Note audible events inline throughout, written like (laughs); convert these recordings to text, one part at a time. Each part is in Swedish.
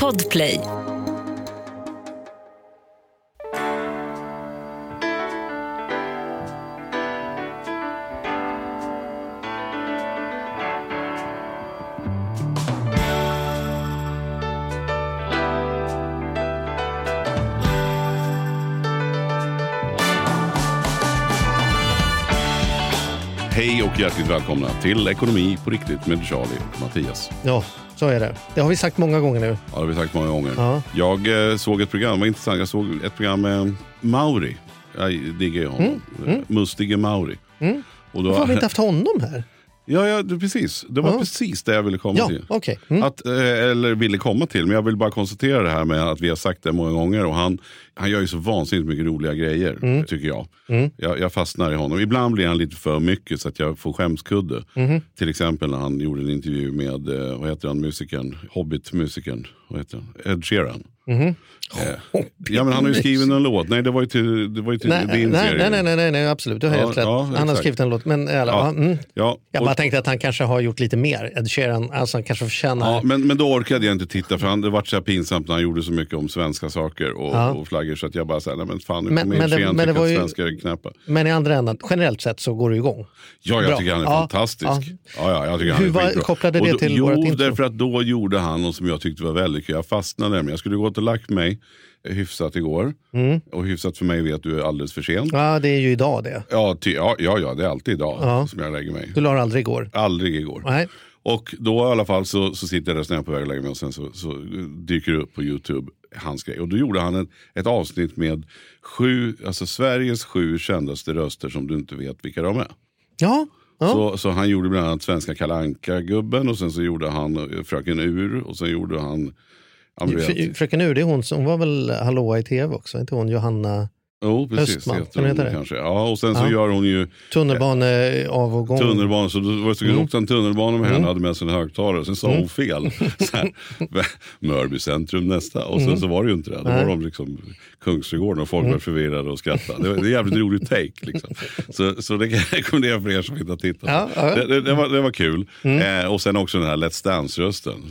Podplay. Hej och hjärtligt välkomna till Ekonomi på riktigt med Charlie och Mattias. Ja, så är det. Det har vi sagt många gånger nu. Ja, det har vi sagt många gånger. Ja. Jag eh, såg ett program, det var intressant, jag såg ett program med Mauri. Jag diggar ju honom. Mustige Mauri. Och då, Varför har vi inte haft honom här? Ja, ja det, precis. Det var Ja. precis det jag ville komma Ja, till. okej. Mm. Att, eh, eller ville komma till, men jag vill bara konstatera det här med att vi har sagt det många gånger. Och han, han gör ju så vansinnigt mycket roliga grejer, Mm. tycker jag. jag. Jag fastnar i honom. Ibland blir han lite för mycket så att jag får skämskudde. Mm-hmm. Till exempel när han gjorde en intervju med, eh, vad heter han, musikern, Hobbit-musikern, vad heter han? Ed Sheeran. Mm-hmm. Eh, ja, men han har ju skrivit en låt. Nej, det var ju till, det var ju till Nej, din nej, serie. nej, nej, nej, nej, absolut. Du har Ja, helt rätt. ja, han har skrivit en låt. Men, eller, Ja. mm. Ja, Jag bara tänkte att han kanske har gjort lite mer. Ed Sheeran, alltså han kanske förtjänar... Ja, men, men då orkade jag inte titta för han, det var så här pinsamt när han gjorde så mycket om svenska saker och, Ja. och flaggor så att jag bara sa, nej men fan nu kommer men det- Ed Sheeran men det var ju- svenskar knäppa. Men i andra änden, generellt sett så går det igång. Ja, jag Bra. tycker han är fantastisk. ja. Ja. Ja, jag tycker han Hur var- kopplade det Och då, till Jo, vårat intro? därför att då gjorde han något som jag tyckte var väldigt kul. Jag fastnade nämligen. Jag skulle gått och lagt mig hyfsat igår. Och hyfsat för mig vet du är alldeles för sen. Ja, det är ju idag det. Ja, ty, ja, ja, ja, det är alltid idag Ja. som jag lägger mig. Du la aldrig igår. Aldrig igår. Nej. Och då i alla fall så, så sitter jag där, är på väg att lägga mig och sen så, så dyker det upp på YouTube hans grej. Och då gjorde han en, ett avsnitt med sju, alltså Sveriges sju kändaste röster som du inte vet vilka de är. Ja, ja. Så, så han gjorde bland annat Svenska kalanka gubben och sen så gjorde han Fröken Ur och sen gjorde han Fröken Ur, det är hon som hon var väl hallåa i tv också? Inte hon Johanna? Jo, precis. Östman, heter hon det? kanske. Ja, och sen så Ja. gör hon ju Tunnelbaneavgång. tunnelbana. Så det så Mm. åkte en tunnelbana med henne, hade med sig en högtalare. Sen sa hon fel. (laughs) Så här, Mörby centrum nästa. Och sen så var det ju inte det. Då var Mm. De liksom Kungsträdgården och folk var förvirrade och skrattade. Det var en jävligt rolig take. Liksom. (laughs) Så, så det kan jag rekommendera för er som inte har tittat. Ja, ja. Mm. Det, det, det, var, det var kul. Eh, och sen också den här Let's Dance-rösten.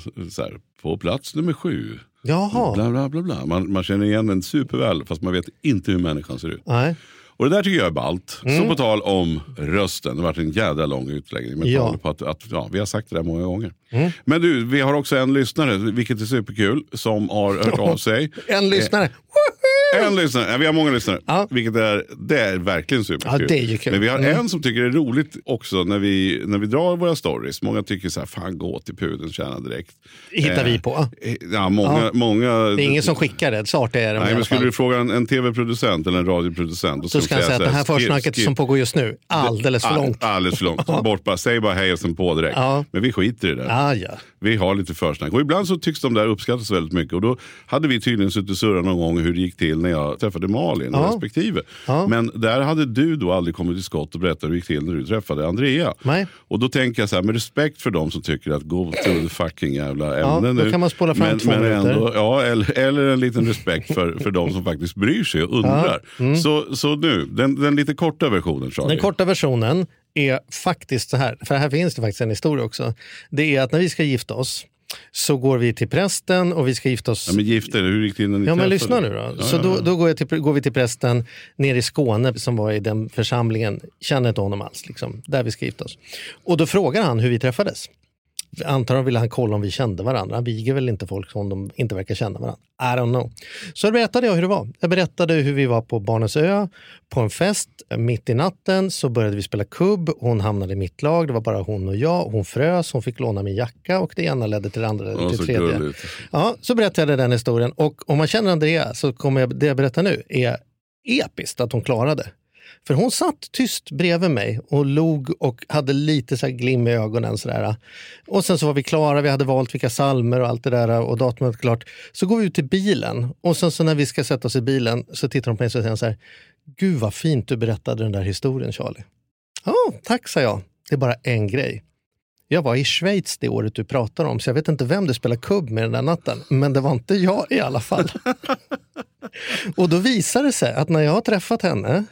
På plats nummer sju. Jaha. Bla, bla, bla, bla. Man, man känner igen den superväl fast man vet inte hur människan ser ut. Nej. Och det där tycker jag är ballt. Så på tal om rösten, det har varit en jädra lång utläggning. Med Ja. på att, att, ja, vi har sagt det där många gånger. Men du, vi har också en lyssnare, vilket är superkul, som har hört (laughs) av sig. En lyssnare. En lyssnare, vi har många lyssnare, Ja. vilket är, det är verkligen superkul. Ja, det är ju kul. Men vi har Mm. en som tycker det är roligt också när vi, när vi drar våra stories. Många tycker så här, fan gå till pudeln, tjäna direkt. Hittar vi på. Eh, Ja, många, Ja. många, Det är ingen som skickar det. Så artiga är de i Nej, men skulle du fråga en, en tv-producent eller en radioproducent. då Så ska jag säga att det här försnacket som pågår just nu, alldeles för All- långt. Alldeles för långt. (laughs) Bort bara, säg bara hej och sen på direkt. Ja. Men vi skiter i det. Ah, ja. Vi har lite försnack. Och ibland så tycks de där uppskattas väldigt mycket. Och då hade vi tydligen suttit och surrat någon gång hur det gick till när jag träffade Malin Ja. respektive. Ja. Men där hade du då aldrig kommit till skott och berättat hur det gick till när du träffade Andrea. Nej. Och då tänker jag så här, med respekt för de som tycker att go to the fucking jävla Ja, ämne då nu. kan man spola fram men, två men minuter. ändå, ja, eller, eller en liten respekt för, (laughs) för de som faktiskt bryr sig och undrar. Så, så nu, den, den lite korta versionen Charlie. Den korta versionen är faktiskt så här, för här finns det faktiskt en historia också. Det är att när vi ska gifta oss så går vi till prästen och vi ska gifta oss Ja, men gift er, hur gick det innan ni Ja men lyssna nu då. Ja, så ja, då, då går, till, går vi till prästen nere i Skåne som var i den församlingen. Känner inte honom alls, liksom, där vi ska gifta oss. Och då frågar han hur vi träffades. Antagligen ville han kolla om vi kände varandra. Han viger väl inte folk som de inte verkar känna varandra. I don't know. Så berättade jag hur det var. Jag berättade hur vi var på Barnens ö på en fest. Mitt i natten så började vi spela kubb. Hon hamnade i mitt lag. Det var bara hon och jag. Hon frös. Hon fick låna min jacka och det ena ledde till det andra. Ledde till så det tredje. gulligt. Ja, så berättade jag den historien. Och om man känner Andrea så kommer jag, det jag berättar nu är episkt att hon klarade. För hon satt tyst bredvid mig och log och hade lite så här glim i ögonen. Sådär. Och sen så var vi klara, vi hade valt vilka salmer och allt det där och datumet klart. Så går vi ut till bilen och sen så när vi ska sätta oss i bilen så tittar hon på mig och säger så här. Gud vad fint du berättade den där historien Charlie. Ja, tack sa jag. Det är bara en grej. Jag var i Schweiz det året du pratar om, så jag vet inte vem du spelar kubb med den där natten. Men det var inte jag i alla fall. (laughs) och då visar det sig att när jag har träffat henne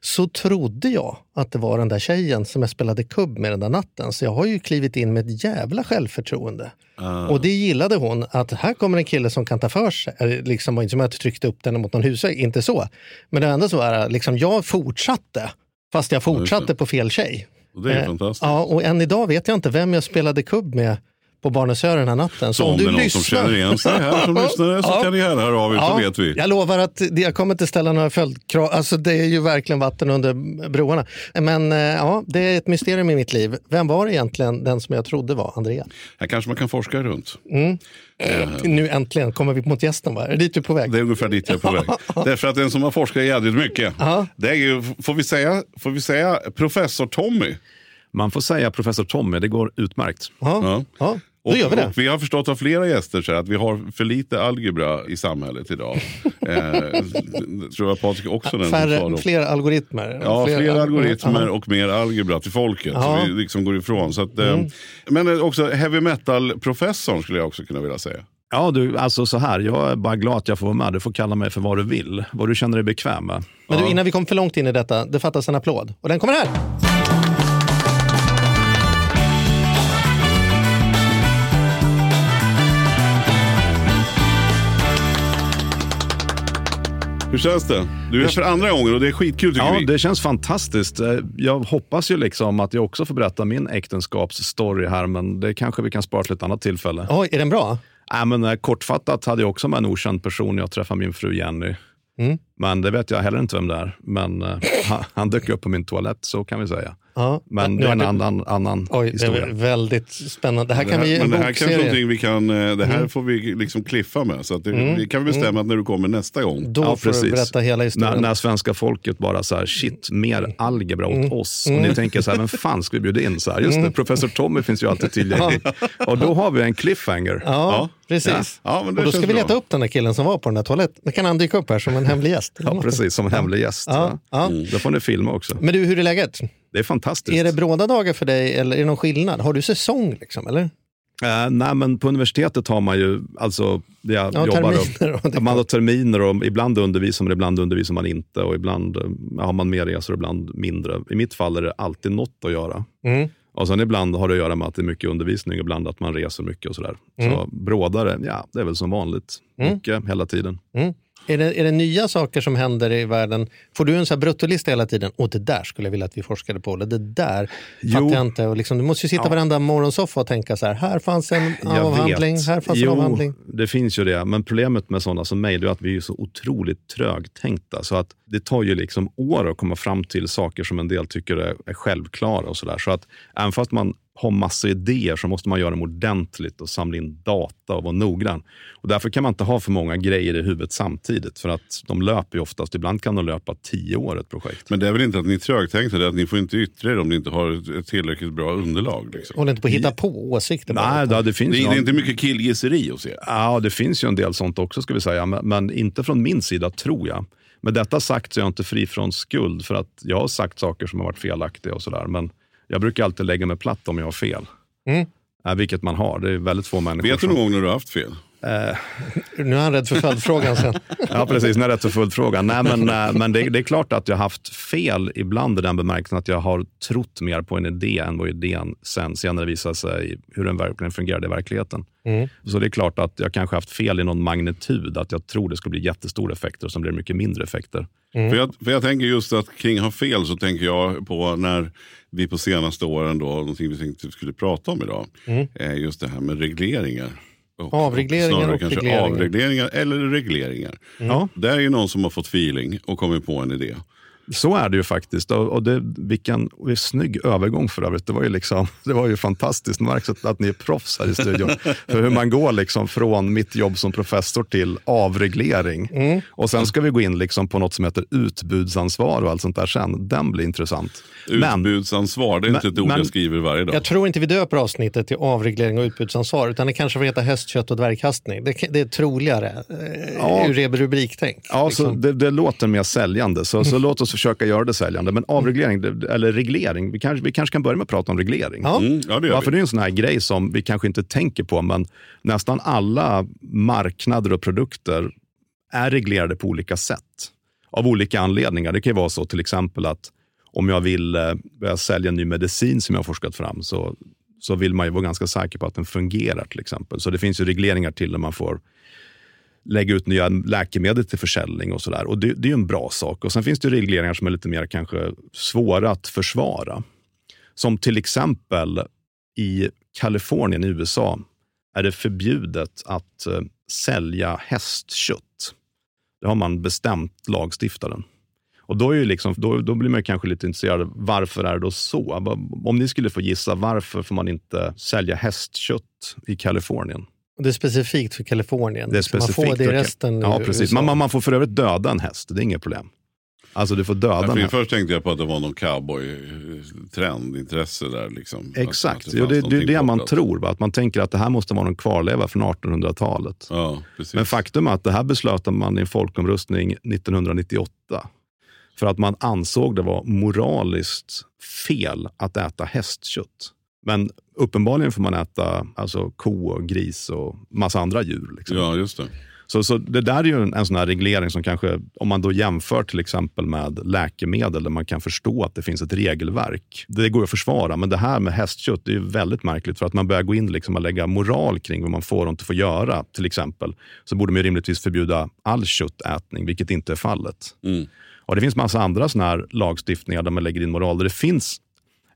så trodde jag att det var den där tjejen som jag spelade kubb med den där natten. Så jag har ju klivit in med ett jävla självförtroende. Ah. Och det gillade hon, att här kommer en kille som kan ta för sig. Liksom, var inte som att jag tryckte upp den mot någon husvägg, inte så. Men det ändå så här, liksom, jag fortsatte, fast jag fortsatte på fel tjej. Och det är Eh, fantastiskt. Ja, och än idag vet jag inte vem jag spelade kubb med på Barnens Ö den här natten. Så om det är någon som känner igen sig här som (laughs) lyssnare så Ja. kan ni gärna höra av er så vet vi. Jag lovar att det- jag kommer inte ställa några följdkrav. Alltså, det är ju verkligen vatten under broarna. Men eh, ja, det är ett mysterium i mitt liv. Vem var egentligen den som jag trodde var Andrea? Här kanske man kan forska runt. Nu äntligen kommer vi mot gästen. Va? Är det dit du är på väg? Det är ungefär dit jag är på väg. (laughs) Därför att den som har forskat jävligt mycket, det är ju, får vi säga, får vi säga professor Tommy. Man får säga professor Tommy, det går utmärkt. Ja, Ja. Och, gör vi det. och vi har förstått av flera gäster så här, att vi har för lite algebra i samhället idag. (laughs) eh, tror jag Patrik också den som sa Färre, då. fler algoritmer. Ja, fler, algoritmer Ja. och mer algebra till folket. Ja. Mm. Så vi liksom går ifrån. Så att, eh, Men eh, också heavy metal-professorn skulle jag också kunna vilja säga. Ja, du, alltså så här, jag är bara glad att jag får vara med. Du får kalla mig för vad du vill, vad du känner dig bekväm med. Men du, innan vi kom för långt in i detta, det fattas en applåd. Och den kommer här! Hur känns det? Du är här för andra gången och det är skitkul tycker Ja, vi. det känns fantastiskt. Eh, Jag hoppas ju liksom att jag också får berätta min äktenskapsstory här, men det kanske vi kan spara till ett annat tillfälle. Oj, är den bra? Äh, men, eh, kortfattat hade jag också med en okänd person. Jag träffade min fru Jenny. Mm. Men det vet jag heller inte vem det är. Men eh, han, (laughs) han dök upp på min toalett, så kan vi säga. Ja. Men det är en du- annan, annan Oj, det historia. är väldigt spännande. Det här Det kan här, vi ge men en det här kanske är bokserie. någonting vi kan, eh, det här Mm. får vi liksom kliffa med. Så att det, vi kan vi bestämma att när du kommer nästa gång. Då Ja, får du precis. berätta hela När, historien. när svenska folket bara så här, shit, mer algebra åt Mm. oss. Och ni tänker så här, vem fan ska vi bjuda in? Så här, just det, professor Tommy finns ju alltid tillgänglig. Och då har vi en cliffhanger. Ja, precis. Ja, men det och då ska vi leta bra. upp den där killen som var på den där toaletten. Då kan han dyka upp här som en hemlig gäst. Ja, precis, som en hemlig gäst. Ja, ja. Ja. Då får ni filma också. Men du, hur är läget? Det är fantastiskt. Är det bråda dagar för dig eller är det någon skillnad? Har du säsong liksom, eller? Eh, nej, men på universitetet har man ju, alltså, jag Ja, jobbar terminer och det- man har terminer och ibland undervisar man, ibland undervisar man inte och ibland eh, har man mer resor, ibland mindre. I mitt fall är det alltid något att göra. Mm. Och sen ibland har det att göra med att det är mycket undervisning, ibland att man reser mycket och sådär. Så brådare, ja, det är väl som vanligt. Mycket hela tiden. Mm. Är, det, är det nya saker som händer i världen? Får du en så här bruttolista hela tiden? Och det där skulle jag vilja att vi forskade på. Eller det där Jo. fattar jag inte. Och liksom, du måste ju sitta varenda morgonsoffa och tänka så här. Här fanns en Jag avhandling. vet. Här fanns jo, en avhandling. det finns ju det. Men problemet med sådana som mig är att vi är så otroligt trögtänkta. Så att det tar ju liksom år att komma fram till saker som en del tycker är, är självklara. och så där. Så att även fast man har massa idéer så måste man göra dem ordentligt och samla in data och vara noggrann. Och därför kan man inte ha för många grejer i huvudet samtidigt. För att de löper ju oftast. Ibland kan de löpa tio år ett projekt. Men det är väl inte att ni är trögtänkta, det är att ni får inte yttra er om ni inte har ett- tillräckligt bra underlag. Liksom. Håller inte på att hitta på åsikter. Nej, det, det finns Det, ju det är någon- inte mycket killgisseri hos er. Ja, det finns ju en del sånt också ska vi säga, men, men inte från min sida tror jag. Med detta sagt så är jag inte fri från skuld för att jag har sagt saker som har varit felaktiga och sådär. Men jag brukar alltid lägga mig platt om jag har fel. Mm. Äh, vilket man har. Det är väldigt få människor Vet du någon gång när du har haft fel? Nu är han rädd för följdfrågan sen. (laughs) Ja, precis. Nu är rätt så fullt frågan. Nej, men, äh, men det, det är klart att jag har haft fel ibland i den bemärkelsen att jag har trott mer på en idé än vad idén sen senare visar sig hur den verkligen fungerade i verkligheten. Mm. Så det är klart att jag kanske haft fel i någon magnitud. Att jag tror det skulle bli jättestora effekter och sen blir det mycket mindre effekter. För, jag, för jag tänker just att kring ha fel så tänker jag på när vi på senaste åren då, någonting vi tänkte vi skulle prata om idag, är just det här med regleringar. Och, Avregleringar och kanske regleringar. avregleringar eller regleringar. Ja. Det är ju någon som har fått feeling och kommit på en idé. Så är det ju faktiskt. Och, och det, vilken och snygg övergång för övrigt. Det var ju, liksom, (laughs) det var ju fantastiskt. Det märks att, att ni är proffs här i studion. (laughs) för hur man går liksom från mitt jobb som professor till avreglering. Och sen ska vi gå in liksom på något som heter utbudsansvar och allt sånt där sen. Den blir intressant. Men, Utbudsansvar, det är inte men- ett ord men- jag skriver varje dag. Jag tror inte vi döper avsnittet till avreglering och utbudsansvar utan det kanske får heta hästkött och dvärghastning. Det, det är troligare eh, Ja. ur rubriktänk. Ja, liksom. så det, det låter mer säljande, så, så (laughs) låt oss försöka göra det säljande. Men avreglering, eller reglering, vi kanske, vi kanske kan börja med att prata om reglering. Ja. Mm, ja, det gör Ja, för vi. det är en sån här grej som vi kanske inte tänker på, men nästan alla marknader och produkter är reglerade på olika sätt. av olika anledningar. Det kan ju vara så till exempel att om jag vill eh, börja sälja en ny medicin som jag har forskat fram så, så vill man ju vara ganska säker på att den fungerar till exempel. Så det finns ju regleringar till när man får lägga ut nya läkemedel till försäljning och sådär. Och det, det är en bra sak. Och Sen finns det regleringar som är lite mer kanske svåra att försvara. Som till exempel i Kalifornien i USA är det förbjudet att eh, sälja hästkött. Det har man bestämt lagstiftaren. Och då, är ju liksom, då, då blir man kanske lite intresserad. Varför är det då så? Om ni skulle få gissa, varför får man inte sälja hästkött i Kalifornien? Det är specifikt för Kalifornien. Det är specifikt man får det i resten Ja, precis. Man, man får för övrigt döda en häst. Det är inget problem. Alltså du får döda Ja, först tänkte jag på att det var någon cowboy-trend, intresse där. Liksom. Exakt. att Det, ja, det, det är det man tror. Va? Att man tänker att det här måste vara någon kvarleva från 1800-talet. Ja, precis. Men faktum är att det här beslöt man i en folkomröstning 1998. För att man ansåg det var moraliskt fel att äta hästkött. Men uppenbarligen får man äta alltså, ko och gris och massa andra djur. Liksom. Ja, just det. Så, så det där är ju en, en sån här reglering som kanske, om man då jämför till exempel med läkemedel där man kan förstå att det finns ett regelverk. Det går att försvara, men det här med hästkött det är ju väldigt märkligt för att man börjar gå in liksom och lägga moral kring vad man får och inte får göra. Till exempel så borde man ju rimligtvis förbjuda all köttätning, vilket inte är fallet. Mm. Och Det finns massa andra såna här lagstiftningar där man lägger in moral. Där det finns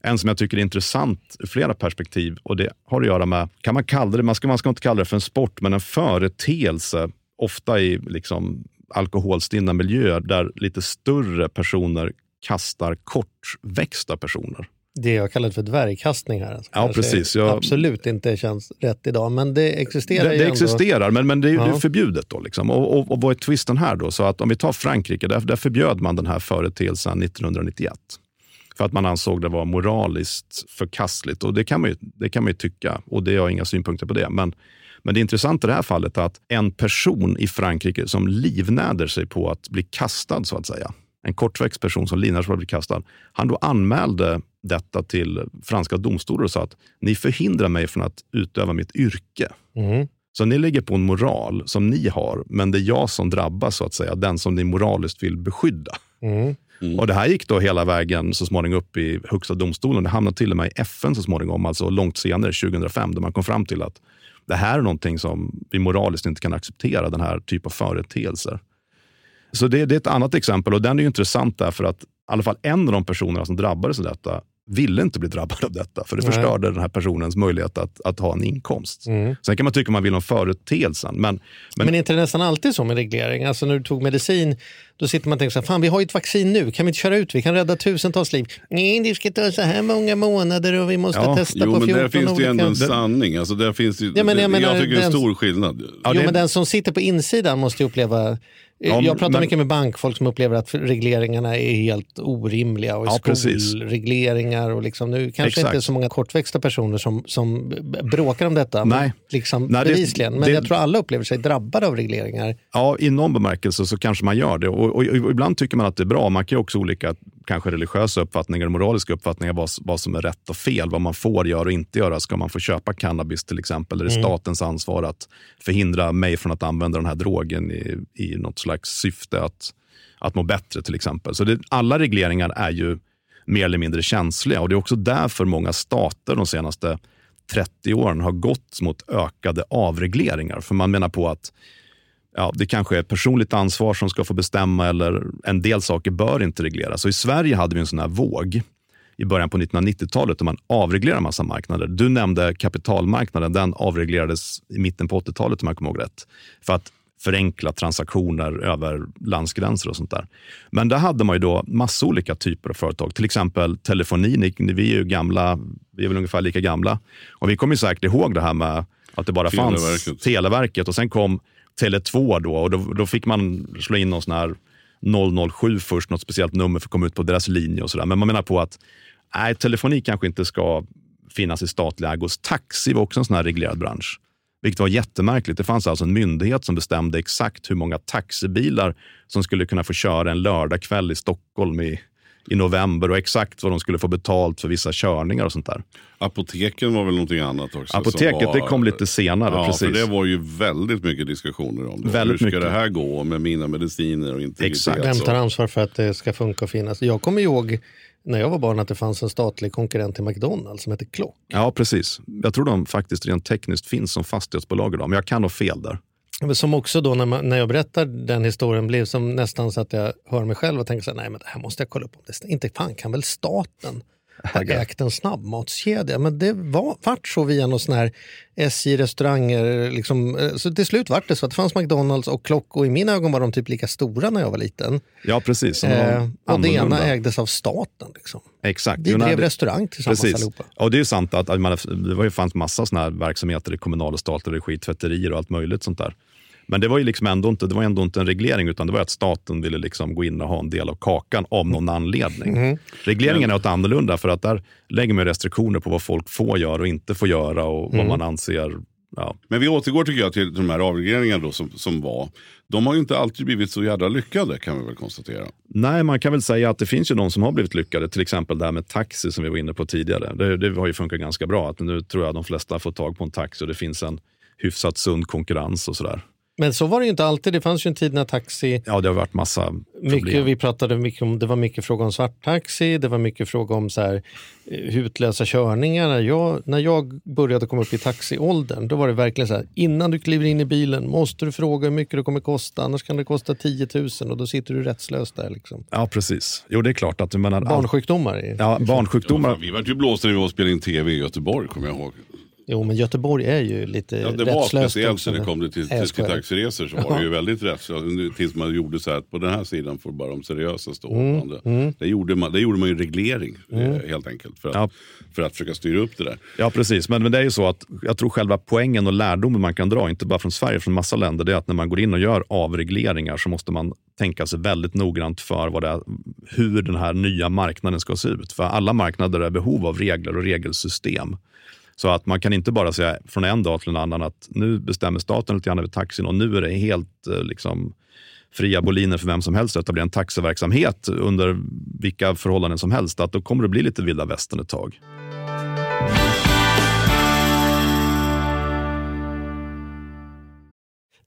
en som jag tycker är intressant ur flera perspektiv. Och Det har att göra med, kan man kalla det, man ska, man ska inte kalla det för en sport, men en företeelse, ofta i liksom alkoholstinna miljöer, där lite större personer kastar kortväxta personer. Det jag kallar för dvärgkastning här. Alltså, Ja, precis. Jag- Absolut inte känns rätt idag, men det existerar Det, det ändå. existerar, men, men det är ju Ja. förbjudet. Då, liksom. och, och, och vad är twisten här då? Så att om vi tar Frankrike, där, där förbjöd man den här företeelsen 1991. För att man ansåg det var moraliskt förkastligt. Och det kan man ju, det kan man tycka, och det har jag inga synpunkter på det. Men, men det intressanta i det här fallet är att en person i Frankrike som livnäder sig på att bli kastad, så att säga, en kortväxt person som livnär sig på att bli kastad, han då anmälde detta till franska domstolar och sa att ni förhindrar mig från att utöva mitt yrke. Mm. Så ni lägger på en moral som ni har, men det är jag som drabbas, så att säga. Den som ni moraliskt vill beskydda. Mm. Mm. Och Det här gick då hela vägen så småningom upp i Högsta domstolen. Det hamnade till och med i FN så småningom, alltså långt senare, 2005, där man kom fram till att det här är någonting som vi moraliskt inte kan acceptera, den här typen av företeelser. Så det, det är ett annat exempel och den är ju intressant därför att i alla fall en av de personerna som drabbades av detta ville inte bli drabbad av detta, för det Nej. förstörde den här personens möjlighet att, att ha en inkomst. Mm. Sen kan man tycka man vill om företeelsen, men, men Men är inte det nästan alltid så med reglering? Alltså när du tog medicin, då sitter man och tänker så här, fan vi har ju ett vaccin nu, kan vi inte köra ut? Vi kan rädda tusentals liv. Nej, det ska ta så här många månader och vi måste Ja, testa Jo, på men 14 där finns det ju ändå olika... en sanning. Alltså, där finns det, ju- Ja, men jag jag, menar, tycker det är en stor skillnad. Ja, jo, det- men den som sitter på insidan måste ju uppleva... Ja, jag pratar men- mycket med bankfolk som upplever att regleringarna är helt orimliga och Ja, skolregleringar och liksom, nu kanske Exakt. inte så många kortväxta personer som, som bråkar om detta, Nej. Men, liksom, Nej, det- bevisligen. Men det- jag tror alla upplever sig drabbade av regleringar. Ja, i någon bemärkelse så kanske man gör det. Och, och, och ibland tycker man att det är bra. Man kan ju också olika kanske religiösa uppfattningar, moraliska uppfattningar, vad, vad som är rätt och fel, vad man får göra och inte göra. Ska man få köpa cannabis till exempel? Är det statens ansvar att förhindra mig från att använda den här drogen i, i något slags syfte att, att må bättre till exempel? Så det, alla regleringar är ju mer eller mindre känsliga och det är också därför många stater de senaste 30 åren har gått mot ökade avregleringar. För man menar på att ja, det kanske är personligt ansvar som ska få bestämma eller en del saker bör inte regleras. Så I Sverige hade vi en sån här våg i början på 1990-talet då man avreglerade massa marknader. Du nämnde kapitalmarknaden, den avreglerades i mitten på 80-talet om jag kommer ihåg rätt. För att förenkla transaktioner över landsgränser och sånt där. Men där hade man ju då massa olika typer av företag. Till exempel telefoni. Ni- Vi är ju gamla, vi är väl ungefär lika gamla. Och vi kommer säkert ihåg det här med att det bara fanns Televerket. Televerket och sen kom Tele2 då och då, då fick man slå in någon sån här 007 först, något speciellt nummer för att komma ut på deras linje och sådär. Men man menar på att nej, telefoni kanske inte ska finnas i statlig ägo. Taxi var också en sån här reglerad bransch. Vilket var jättemärkligt. Det fanns alltså en myndighet som bestämde exakt hur många taxibilar som skulle kunna få köra en lördagkväll i Stockholm i, i november och exakt vad de skulle få betalt för vissa körningar och sånt där. Apoteken var väl någonting annat också? Apoteket, var, det kom lite senare. Ja, precis. för det var ju väldigt mycket diskussioner om det. Väldigt Hur ska mycket. det här gå med mina mediciner och integritet? Exakt. Vem tar ansvar för att det ska funka och finnas? Jag kommer ihåg när jag var barn att det fanns en statlig konkurrent till McDonalds som hette Klock. Ja, precis. Jag tror de faktiskt rent tekniskt finns som fastighetsbolag idag, men jag kan ha fel där. Men Som också då när, man, när jag berättar den historien blir som nästan så att jag hör mig själv och tänker så här, nej men det här måste jag kolla upp. om det Inte fan kan väl staten ha ägt en snabbmatskedja? Men det var, vart så via någon sån här SJ-restauranger. Liksom, eh, så till slut vart det så att det fanns McDonalds och Klock och i mina ögon var de typ lika stora när jag var liten. Ja, precis. De Eh, och det ena ägdes av staten. Liksom. Exakt. Vi drev restaurang tillsammans Precis. allihopa. Och det är ju sant att att man, det var ju fanns massa såna här verksamheter i kommunal och statlig regi, tvätterier och allt möjligt sånt där. Men det var ju liksom ändå inte, det var ändå inte en reglering utan det var att staten ville liksom gå in och ha en del av kakan av någon anledning. Mm. Regleringen är något annorlunda för att där lägger man restriktioner på vad folk får göra och inte får göra och Mm. vad man anser. Ja, Men vi återgår tycker jag till de här avregleringarna då, som, som var. De har ju inte alltid blivit så jävla lyckade kan vi väl konstatera. Nej, man kan väl säga att det finns ju de som har blivit lyckade. Till exempel det här med taxi som vi var inne på tidigare. Det, det har ju funkat ganska bra. Att nu tror jag de flesta får tag på en taxi och det finns en hyfsat sund konkurrens och sådär. Men så var det ju inte alltid. Det fanns ju en tid när taxi Ja, det har varit massa Mycket, problem. vi pratade mycket om, det var mycket fråga om svarttaxi, det var mycket fråga om så här, eh, hutlösa körningar. När jag, när jag började komma upp i taxiåldern, då var det verkligen så här, innan du kliver in i bilen måste du fråga hur mycket det kommer kosta, annars kan det kosta 10 000 och då sitter du rättslös där. Liksom. Ja, precis. Jo, det är klart att du menar... Barnsjukdomar. Är, Ja, barnsjukdomar. Fan, vi vart ju blåsta när vi var och spelade in tv i Göteborg kommer jag ihåg. Jo, men Göteborg är ju lite Ja, det var speciellt när det kom det till, till, till taxiresor så var det ju väldigt rättslöst. Tills man gjorde så här att på den här sidan får bara de seriösa stå. Mm, andra. Det, gjorde man, det gjorde man ju reglering eh, helt enkelt. För att, Ja. för att försöka styra upp det där. Ja, precis. Men, men det är ju så att jag tror själva poängen och lärdomen man kan dra, inte bara från Sverige, från massa länder, det är att när man går in och gör avregleringar så måste man tänka sig väldigt noggrant för vad det är, hur den här nya marknaden ska se ut. För alla marknader är behov av regler och regelsystem. Så att man kan inte bara säga från en dag till en annan att nu bestämmer staten lite grann över taxin och nu är det helt eh, liksom, fria boliner för vem som helst att etablera en taxiverksamhet under vilka förhållanden som helst. Att då kommer det bli lite vilda västern ett tag.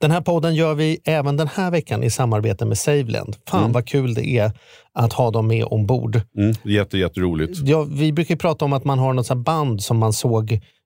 Den här podden gör vi även den här veckan i samarbete med Saveland. Fan Mm. vad kul det är att ha dem med ombord. Jätte, jätteroligt. Ja, vi brukar prata om att man har något band som man såg.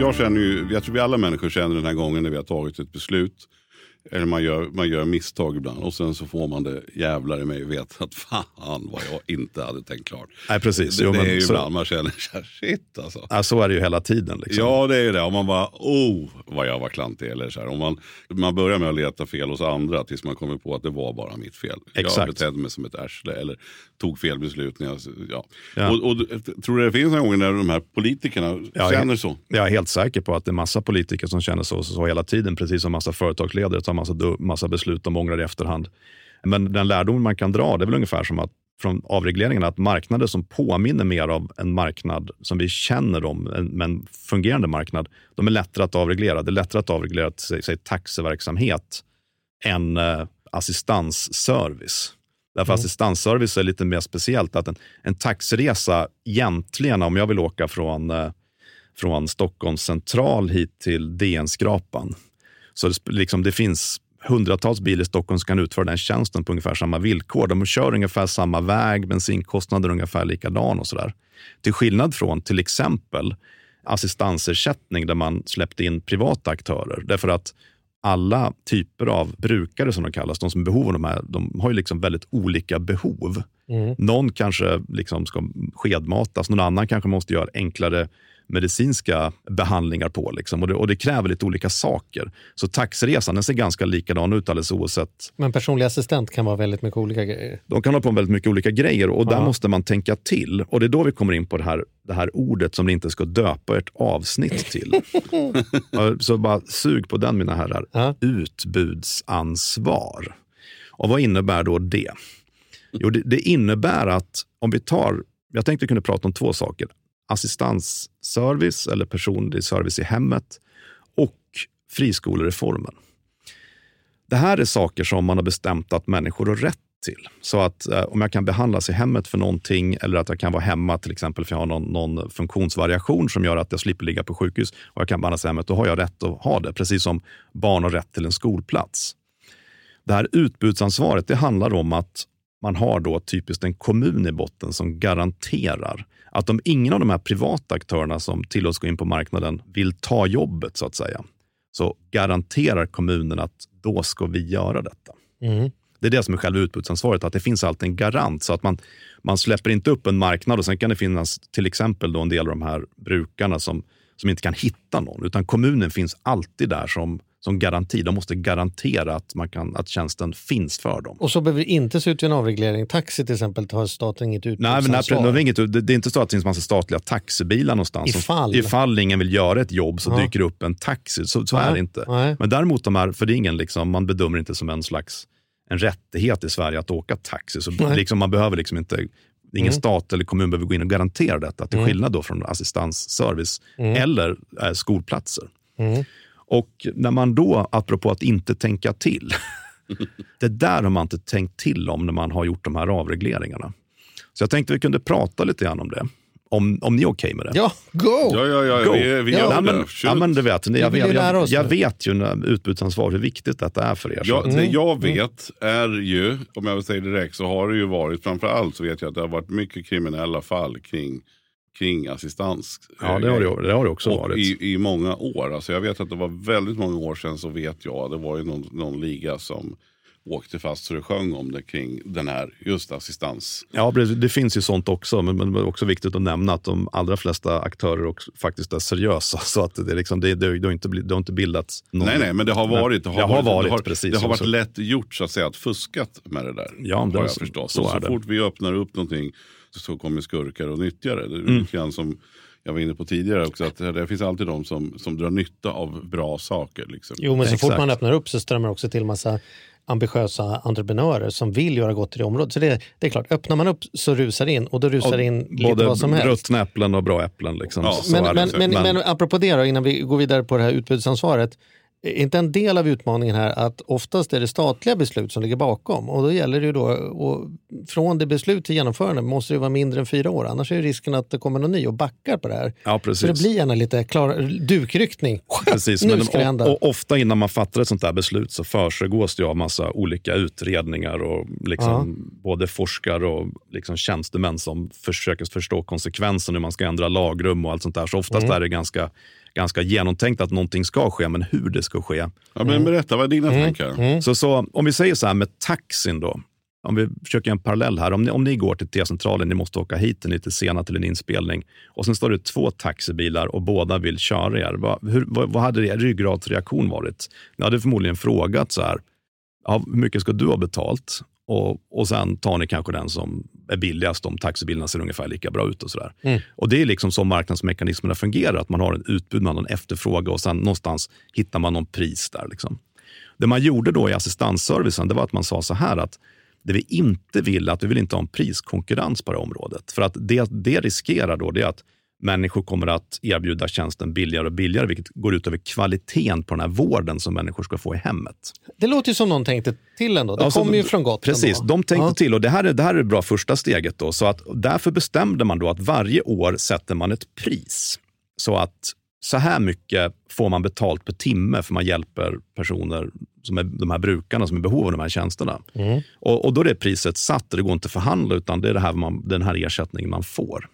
Jag känner ju, jag tror vi alla människor känner den här gången när vi har tagit ett beslut. Eller man gör, man gör misstag ibland och sen så får man det jävlar i mig veta att fan vad jag inte hade tänkt klart. Nej, precis. Det, Jo, det är ju så- ibland man känner så shit alltså. Ja, så är det ju hela tiden. Liksom. Ja det är ju det. Om man bara, oh vad jag var klantig. Eller så här. Om man, man börjar med att leta fel hos andra tills man kommer på att det var bara mitt fel. Jag Exakt. betedde mig som ett arsle eller tog fel beslut. När jag, ja. Ja. Och, och, tror du det finns någon gång när de här politikerna Ja, känner så? Jag är helt säker på att det är massa politiker som känner så, så hela tiden, precis som massa företagsledare tar massa, massa beslut de ångrar i efterhand. Men den lärdom man kan dra, det är väl ungefär som att från avregleringen, att marknader som påminner mer av en marknad som vi känner om, en, men fungerande marknad, de är lättare att avreglera. Det är lättare att avreglera säg, säg, taxiverksamhet än eh, assistansservice. Därför mm. assistansservice är lite mer speciellt. att En, en taxiresa egentligen, om jag vill åka från, eh, från Stockholms central hit till DN-skrapan, så det, liksom, det finns hundratals bilar i Stockholm som kan utföra den tjänsten på ungefär samma villkor. De kör ungefär samma väg, bensinkostnader är ungefär likadan och sådär. Till skillnad från till exempel assistansersättning där man släppte in privata aktörer. Därför att alla typer av brukare som de kallas, de som är behov av de här, de har ju liksom väldigt olika behov. Mm. Någon kanske liksom ska skedmatas, någon annan kanske måste göra enklare medicinska behandlingar på. Liksom. Och, det, och det kräver lite olika saker. Så taxiresan den ser ganska likadan ut alldeles oavsett. Men personlig assistent kan vara väldigt mycket olika grejer? De kan ha på väldigt mycket olika grejer och där måste man tänka till. Och det är då vi kommer in på det här, det här ordet som ni inte ska döpa ert avsnitt till. (laughs) Så bara sug på den mina herrar. Ja. Utbudsansvar. Och vad innebär då det? Jo, det, det innebär att om vi tar jag tänkte kunna prata om två saker assistansservice eller personlig service i hemmet och friskolereformen. Det här är saker som man har bestämt att människor har rätt till. Så att eh, om jag kan behandlas i hemmet för någonting eller att jag kan vara hemma till exempel för jag har någon, någon funktionsvariation som gör att jag slipper ligga på sjukhus och jag kan behandlas i hemmet, då har jag rätt att ha det. Precis som barn har rätt till en skolplats. Det här utbudsansvaret det handlar om att man har då typiskt en kommun i botten som garanterar att om ingen av de här privata aktörerna som tillåts gå in på marknaden vill ta jobbet så att säga, så garanterar kommunen att då ska vi göra detta. Mm. Det är det som är själva utbudsansvaret, att det finns alltid en garant så att man, man släpper inte upp en marknad och sen kan det finnas till exempel då en del av de här brukarna som, som inte kan hitta någon, utan kommunen finns alltid där som som garanti. De måste garantera att, man kan, att tjänsten finns för dem. Och så behöver det inte se ut i en avreglering. Taxi till exempel har staten inget utbudsansvar. Nej, nej, det, det är inte så att det finns massa statliga taxibilar någonstans. Ifall. ifall ingen vill göra ett jobb så ja. dyker det upp en taxi. Så, så ja. är det inte. Nej. Men däremot, de här, för det är ingen, liksom, man bedömer inte som en slags en rättighet i Sverige att åka taxi. Så liksom, man behöver liksom inte Ingen mm. stat eller kommun behöver gå in och garantera detta, till mm. skillnad då från assistansservice mm. eller eh, skolplatser. Mm. Och när man då, apropå att inte tänka till, (laughs) det där har man inte tänkt till om när man har gjort de här avregleringarna. Så jag tänkte vi kunde prata lite grann om det. Om, om ni är okej okay med det? Ja, go! Ja, ja, ja, go. vi, vi ja, men, ja, men du vet, jag, jag, jag, jag vet ju när utbudsansvar hur viktigt detta är för er. Ja, mm. Det jag mm. vet är ju, om jag vill säga direkt, så har det ju varit, framför allt så vet jag att det har varit mycket kriminella fall kring kring assistans. Ja, det har det, det, har det också och varit. I, I många år. Alltså jag vet att det var väldigt många år sedan så vet jag, det var ju någon, någon liga som åkte fast så det sjöng om det kring den här just assistans. Ja, det finns ju sånt också, men, men det är också viktigt att nämna att de allra flesta aktörer också faktiskt är seriösa. (laughs) Så att det, liksom, det, det, det, har, inte, det har inte bildats någon... Nej, nej, men det har varit, det har, har varit, det har, precis. Det har varit lätt gjort så att säga att fuskat med det där. Ja, det har jag förstått. Så, så, så fort vi öppnar upp någonting så kommer skurkar och nyttjar det. Det är mm. lite grann som jag var inne på tidigare också, att det finns alltid de som, som drar nytta av bra saker. Liksom. Jo, men så Exakt. fort man öppnar upp så strömmar också till massa ambitiösa entreprenörer som vill göra gott i det området. Så det, det är klart, öppnar man upp så rusar det in och då rusar det in lite vad som helst. Både ruttna äpplen och bra äpplen. Liksom. Ja, men, men, men, men, apropå det då, innan vi går vidare på det här utbudsansvaret inte en del av utmaningen här att oftast är det statliga beslut som ligger bakom och då gäller det ju då och från det beslut till genomförande måste det vara mindre än fyra år annars är risken att det kommer någon ny och backar på det här. Ja, precis. Så det blir gärna lite klar dukryckning. Precis, (laughs) nu ska men, och, och, ofta innan man fattar ett sånt här beslut så försiggås det av massa olika utredningar och liksom ja. både forskare och liksom tjänstemän som försöker förstå konsekvensen hur man ska ändra lagrum och allt sånt där. Så oftast mm. är det ganska ganska genomtänkt att någonting ska ske, men hur det ska ske. Ja, men berätta, vad är dina mm. tankar? Mm. Så, så, om vi säger så här med taxin då. Om vi försöker en parallell här. Om ni, om ni går till T-centralen, ni måste åka hit lite sena till en inspelning och sen står det två taxibilar och båda vill köra er. Vad, hur, vad, vad hade er ryggradsreaktion varit? Ni hade förmodligen frågat så här, ja, hur mycket ska du ha betalt? Och, och sen tar ni kanske den som är billigast om taxibilarna ser ungefär lika bra ut. och sådär. Mm. Och Det är liksom så marknadsmekanismerna fungerar, att man har en utbud, man har en efterfrågan och sen någonstans hittar man någon pris där. Liksom. Det man gjorde då i assistansservicen det var att man sa så här att det vi inte vill att vi vill inte ha en priskonkurrens på det här området. För att det, det riskerar då det är att människor kommer att erbjuda tjänsten billigare och billigare, vilket går ut över kvaliteten på den här vården som människor ska få i hemmet. Det låter ju som någon tänkte till ändå. Det Ja, så- kommer ju från gott. Precis, ändå. de tänkte Ja. till och det här, är, det här är det bra första steget. Då, så att, därför bestämde man då att varje år sätter man ett pris. Så att så här mycket får man betalt per timme för man hjälper personer, som är de här brukarna som är i behov av de här tjänsterna. Mm. Och, och då är det priset satt och det går inte att förhandla utan det är det här man, den här ersättningen man får.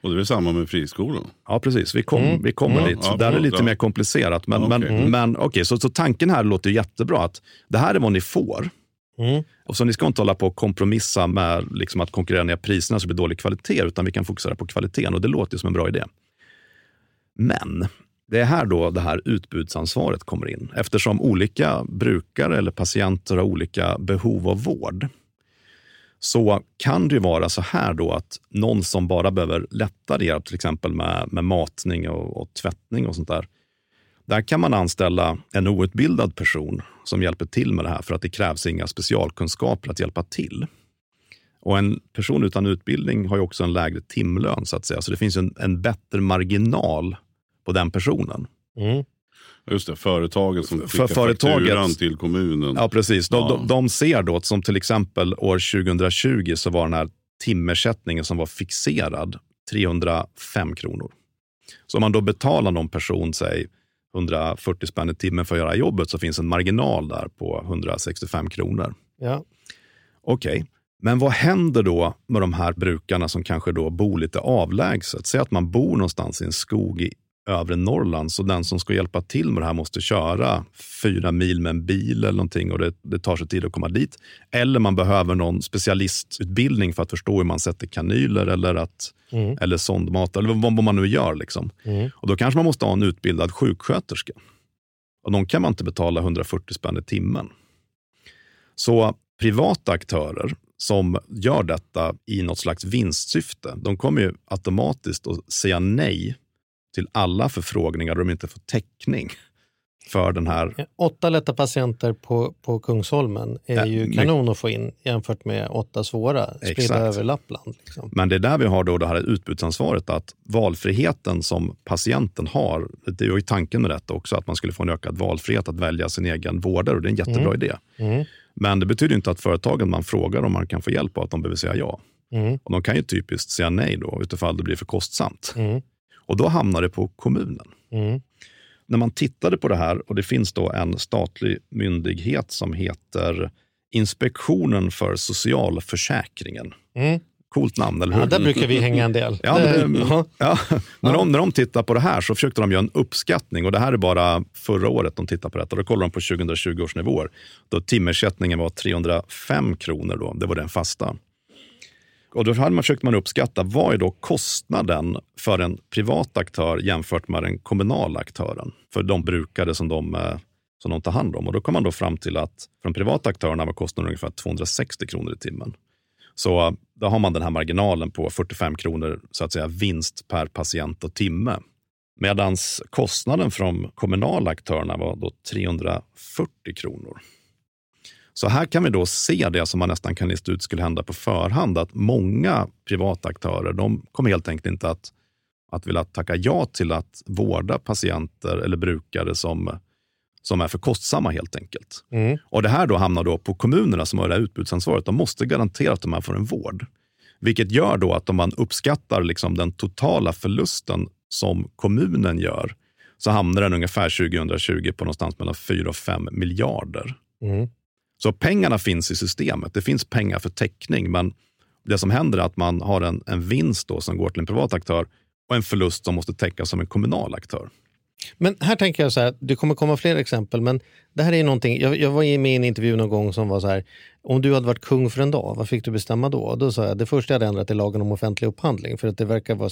Och det är samma med friskolan. Ja, precis. Vi, kom, Mm. vi kommer Mm. dit. Ja, Där är det lite ja. mer komplicerat. Men, Ja, men, okej. men okej, så, så tanken här låter jättebra. att Det här är vad ni får. Mm. Och så ni ska inte hålla på och kompromissa med liksom att konkurrera ner priserna så det blir dålig kvalitet, utan vi kan fokusera på kvaliteten och det låter ju som en bra idé. Men det är här då det här utbudsansvaret kommer in. Eftersom olika brukare eller patienter har olika behov av vård så kan det ju vara så här då att någon som bara behöver lättare hjälp, till exempel med, med matning och, och tvättning och sånt där. Där kan man anställa en outbildad person som hjälper till med det här för att det krävs inga specialkunskaper att hjälpa till. Och en person utan utbildning har ju också en lägre timlön så att säga, så det finns en, en bättre marginal på den personen. Mm. Just det, företaget som För skickar företaget- fakturan till kommunen. Ja, precis. De, Ja. de, de ser då, att som till exempel år 2020 så var den här timersättningen som var fixerad 305 kronor. Så om man då betalar någon person, säg 140 spänn i timmen för att göra jobbet så finns en marginal där på 165 kronor. Ja. Okej, men vad händer då med de här brukarna som kanske då bor lite avlägset? Säg att man bor någonstans i en skog i övre Norrland, så den som ska hjälpa till med det här måste köra fyra mil med en bil eller någonting och det, det tar sig tid att komma dit. Eller man behöver någon specialistutbildning för att förstå hur man sätter kanyler eller, att, Mm. eller sondmat eller vad, vad man nu gör. Liksom. Mm. Och Då kanske man måste ha en utbildad sjuksköterska. Och de kan man inte betala 140 spänn i timmen. Så privata aktörer som gör detta i något slags vinstsyfte, de kommer ju automatiskt att säga nej till alla förfrågningar där de inte får täckning för den här. Åtta lätta patienter på, på Kungsholmen är Ja, ju kanon att få in jämfört med åtta svåra spridda Exakt. över Lappland. Liksom. Men det är där vi har då det här utbudsansvaret, att valfriheten som patienten har, det var ju tanken med detta också, att man skulle få en ökad valfrihet att välja sin egen vårdare och det är en jättebra idé. Mm. Men det betyder inte att företagen man frågar om man kan få hjälp av att de behöver säga ja. Mm. Och de kan ju typiskt säga nej då, utifall det blir för kostsamt. Mm. Och då hamnar det på kommunen. Mm. När man tittade på det här, och det finns då en statlig myndighet som heter Inspektionen för socialförsäkringen. Mm. Coolt namn, eller hur? Ja, där brukar vi hänga en del. Ja, men (laughs) ja, när, de, när de tittar på det här så försökte de göra en uppskattning och det här är bara förra året de tittar på detta. Då kollar de på 2020 års nivåer. Då timersättningen var 305 kronor, då. det var den fasta. Och då hade man försökt man uppskatta vad är då kostnaden för en privat aktör jämfört med den kommunala aktören för de brukare som de, eh, som de tar hand om. Och då kom man då fram till att för de privata aktörerna var kostnaden ungefär 260 kronor i timmen. Så eh, då har man den här marginalen på 45 kronor så att säga vinst per patient och timme. Medan kostnaden för de kommunala aktörerna var då 340 kronor. Så här kan vi då se det som man nästan kan lista ut skulle hända på förhand, att många privata aktörer, de kommer helt enkelt inte att, att vilja tacka ja till att vårda patienter eller brukare som, som är för kostsamma helt enkelt. Mm. Och det här då hamnar då på kommunerna som har det här utbudsansvaret. De måste garantera att de här får en vård. Vilket gör då att om man uppskattar liksom den totala förlusten som kommunen gör, så hamnar den ungefär 2020 på någonstans mellan 4 och 5 miljarder. Mm. Så pengarna finns i systemet. Det finns pengar för täckning, men det som händer är att man har en, en vinst då som går till en privat aktör och en förlust som måste täckas som en kommunal aktör. Men här tänker jag så här, det kommer komma fler exempel, men det här är någonting, jag, jag var med i en intervju någon gång som var så här, om du hade varit kung för en dag, vad fick du bestämma då? Då sa jag, det första jag hade ändrat är lagen om offentlig upphandling, för att det verkar vara,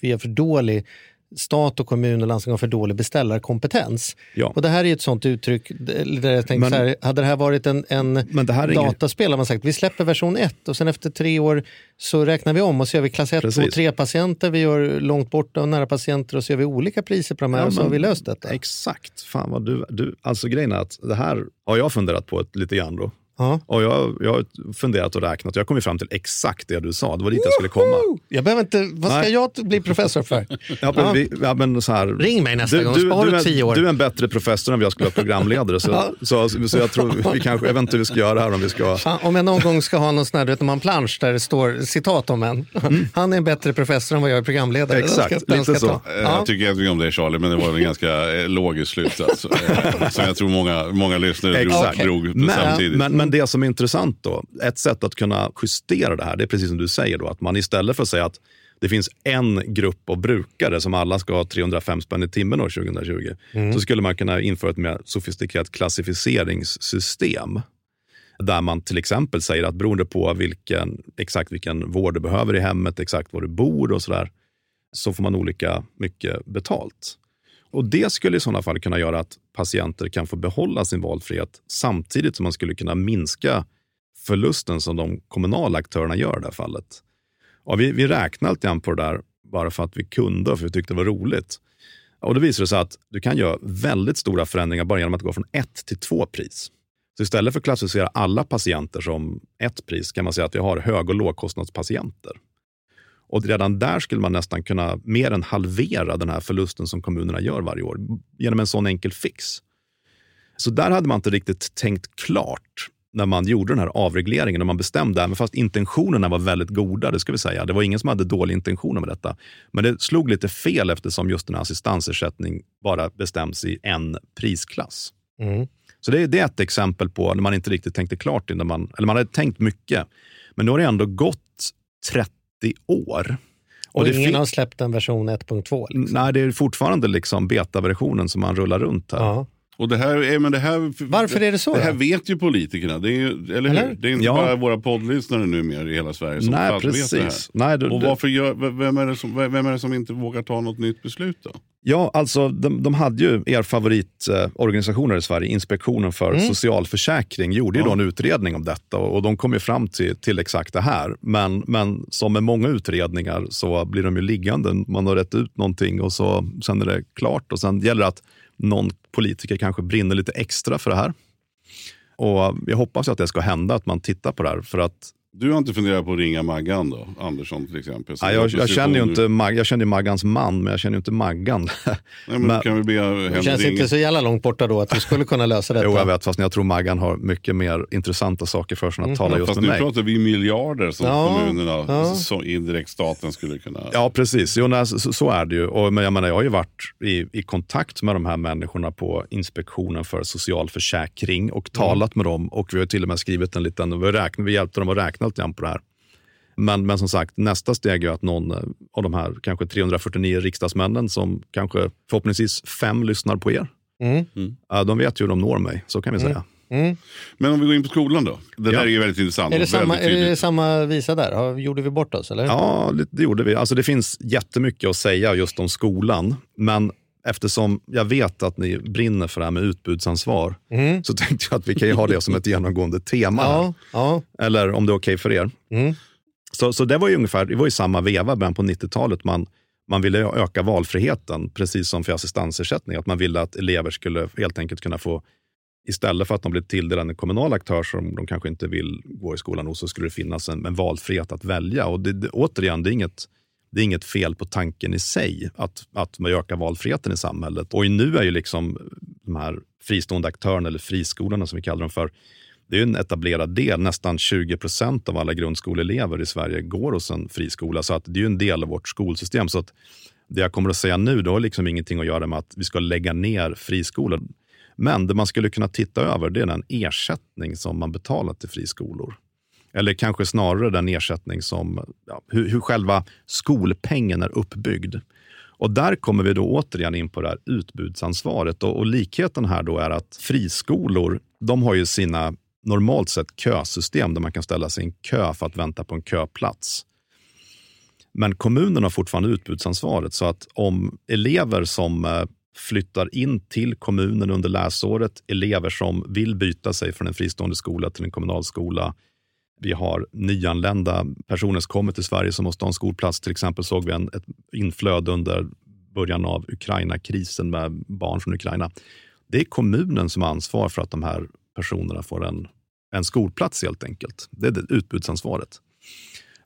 vi är för dålig stat och kommun och landsting har för dålig beställarkompetens. Ja. Och det här är ett sånt uttryck där jag tänkte Men- så här, hade det här varit en, en Men det här är inget- dataspel har man sagt vi släpper version 1 och sen efter tre år så räknar vi om och så gör vi klass 1, 2, Precis. 3 patienter, vi gör långt borta och nära patienter och så gör vi olika priser på de här Ja, och så har men- vi löst detta. Exakt. Fan vad du, du, alltså grejen är att det här har jag funderat på ett, lite grann då. Ja. Och jag, jag har funderat och räknat jag kom fram till exakt det du sa. Det var dit jag skulle komma. Jag behöver inte, vad ska Nej. jag bli professor för? (laughs) Ja, men vi, ja, men så här, Ring mig nästa gång, spara du, är, tio år. du är en bättre professor än jag skulle vara programledare. Så, Ja. så, så, så jag tror vi kanske, jag vet inte hur vi ska göra här om vi ska... Fan, om jag någon gång ska ha någon sån här, du vet, man plansch där det står citat om en. Han är en bättre professor än vad jag är programledare. Mm. Exakt, Den ska- den lite ska så. Eh, Ja. Jag tycker jättemycket om dig Charlie, men det var en ganska eh, logisk slutsats. eh, Som jag tror många, många lyssnare drog, Exakt. drog Men, samtidigt. men, men det som är intressant då, ett sätt att kunna justera det här, det är precis som du säger då, att man istället för att säga att det finns en grupp av brukare som alla ska ha 305 spänn i timmen år 2020, så skulle man kunna införa ett mer sofistikerat klassificeringssystem. Där man till exempel säger att beroende på vilken, exakt vilken vård du behöver i hemmet, exakt var du bor och sådär, så får man olika mycket betalt. Och Det skulle i sådana fall kunna göra att patienter kan få behålla sin valfrihet samtidigt som man skulle kunna minska förlusten som de kommunala aktörerna gör i det här fallet. Ja, vi, vi räknade lite grann på det där bara för att vi kunde och för att vi tyckte det var roligt. Och Då visade det sig att du kan göra väldigt stora förändringar bara genom att gå från ett till två pris. Så istället för att klassificera alla patienter som ett pris kan man säga att vi har hög och lågkostnadspatienter. Och redan där skulle man nästan kunna mer än halvera den här förlusten som kommunerna gör varje år genom en sån enkel fix. Så där hade man inte riktigt tänkt klart när man gjorde den här avregleringen och man bestämde, även fast intentionerna var väldigt goda, det ska vi säga. Det var ingen som hade dåliga intentioner med detta. Men det slog lite fel eftersom just den här assistansersättning bara bestäms i en prisklass. Mm. Så det är, det är ett exempel på när man inte riktigt tänkte klart innan man, eller man hade tänkt mycket. Men nu har det ändå gått 30 år. Och, det ingen har släppt en version 1.2. Liksom. Nej, det är fortfarande liksom betaversionen som man rullar runt här. Ja. Och det här, är- men det här, Varför är det så Det här då? vet ju politikerna, det är ju, eller, Eller? hur? Det är inte Ja. bara våra poddlyssnare numera i hela Sverige som Nej, fast vet det här. precis. Nej, du, Och varför gör, vem, är det som, vem är det som inte vågar ta något nytt beslut då? Ja, alltså de, de hade ju er favoritorganisationer i Sverige, Inspektionen för Mm. socialförsäkring, gjorde ju då en utredning om detta och, och de kom ju fram till, till exakt det här. Men, men som med många utredningar så blir de ju liggande. Man har rätt ut någonting och så, sen är det klart och sen gäller det att någon politiker kanske brinner lite extra för det här. Och jag hoppas ju att det ska hända, att man tittar på det här. För att du har inte funderat på att ringa Maggan då? Andersson till exempel. ja, jag, jag, känner ju nu. inte, Mag- jag känner ju Maggans man, men jag känner ju inte Maggan. (laughs) Nej, men, men- kan väl be Det känns ringa. inte så jävla långt borta då att du skulle kunna lösa (laughs) detta. Jo, jag vet, fast jag tror Maggan har mycket mer intressanta saker för sig än att tala just Fast med nu mig. pratar vi miljarder som Ja, kommunerna, ja. som indirekt staten skulle kunna... Ja, precis. Jo, nej, så, så är det ju. Och, men jag, menar, jag har ju varit i, i kontakt med de här människorna på Inspektionen för socialförsäkring och talat med dem. Och vi har till och med skrivit en liten, vi, räkn, vi hjälpte dem att räkna lite grann på det här. Men, men som sagt, nästa steg är att någon eh, av de här kanske 349 riksdagsmännen som kanske förhoppningsvis fem lyssnar på er. Mm. Ja, de vet ju hur de når mig, så kan vi säga. Mm. Men om vi går in på skolan då? Det Ja. där är ju väldigt intressant. Är, det samma, väldigt är det samma visa där? Gjorde vi bort oss? Eller? Ja, det, det gjorde vi. Alltså, det finns jättemycket att säga just om skolan. Men eftersom jag vet att ni brinner för det här med utbudsansvar Mm. så tänkte jag att vi kan ju ha det som ett genomgående tema. Ja, ja. Eller om det är okej för er. Mm. Så, så det var ju ungefär det var ju samma veva, början på 90-talet. Man, man ville öka valfriheten, precis som för assistansersättning. Att man ville att elever skulle helt enkelt kunna få, istället för att de blir tilldelade en kommunal aktör som de kanske inte vill gå i skolan hos, så skulle det finnas en, en valfrihet att välja. Och det, det, återigen, det är, inget, det är inget fel på tanken i sig, att, att man ökar valfriheten i samhället. Och nu är ju liksom de här fristående aktörerna, eller friskolorna som vi kallar dem för, det är en etablerad del. Nästan 20 procent av alla grundskoleelever i Sverige går hos en friskola. Så att det är en del av vårt skolsystem. Så att det jag kommer att säga nu, det har liksom ingenting att göra med att vi ska lägga ner friskolor. Men det man skulle kunna titta över, det är den ersättning som man betalar till friskolor. Eller kanske snarare den ersättning som, ja, hur, hur själva skolpengen är uppbyggd. Och där kommer vi då återigen in på det här utbudsansvaret. Och, och likheten här då är att friskolor, de har ju sina normalt sett kösystem där man kan ställa sig i en kö för att vänta på en köplats. Men kommunen har fortfarande utbudsansvaret. Så att om elever som eh, flyttar in till kommunen under läsåret, elever som vill byta sig från en fristående skola till en kommunal skola, vi har nyanlända personer som kommer till Sverige som måste ha en skolplats. Till exempel såg vi en, ett inflöde under början av Ukraina-krisen med barn från Ukraina. Det är kommunen som har ansvar för att de här personerna får en, en skolplats helt enkelt. Det är det utbudsansvaret.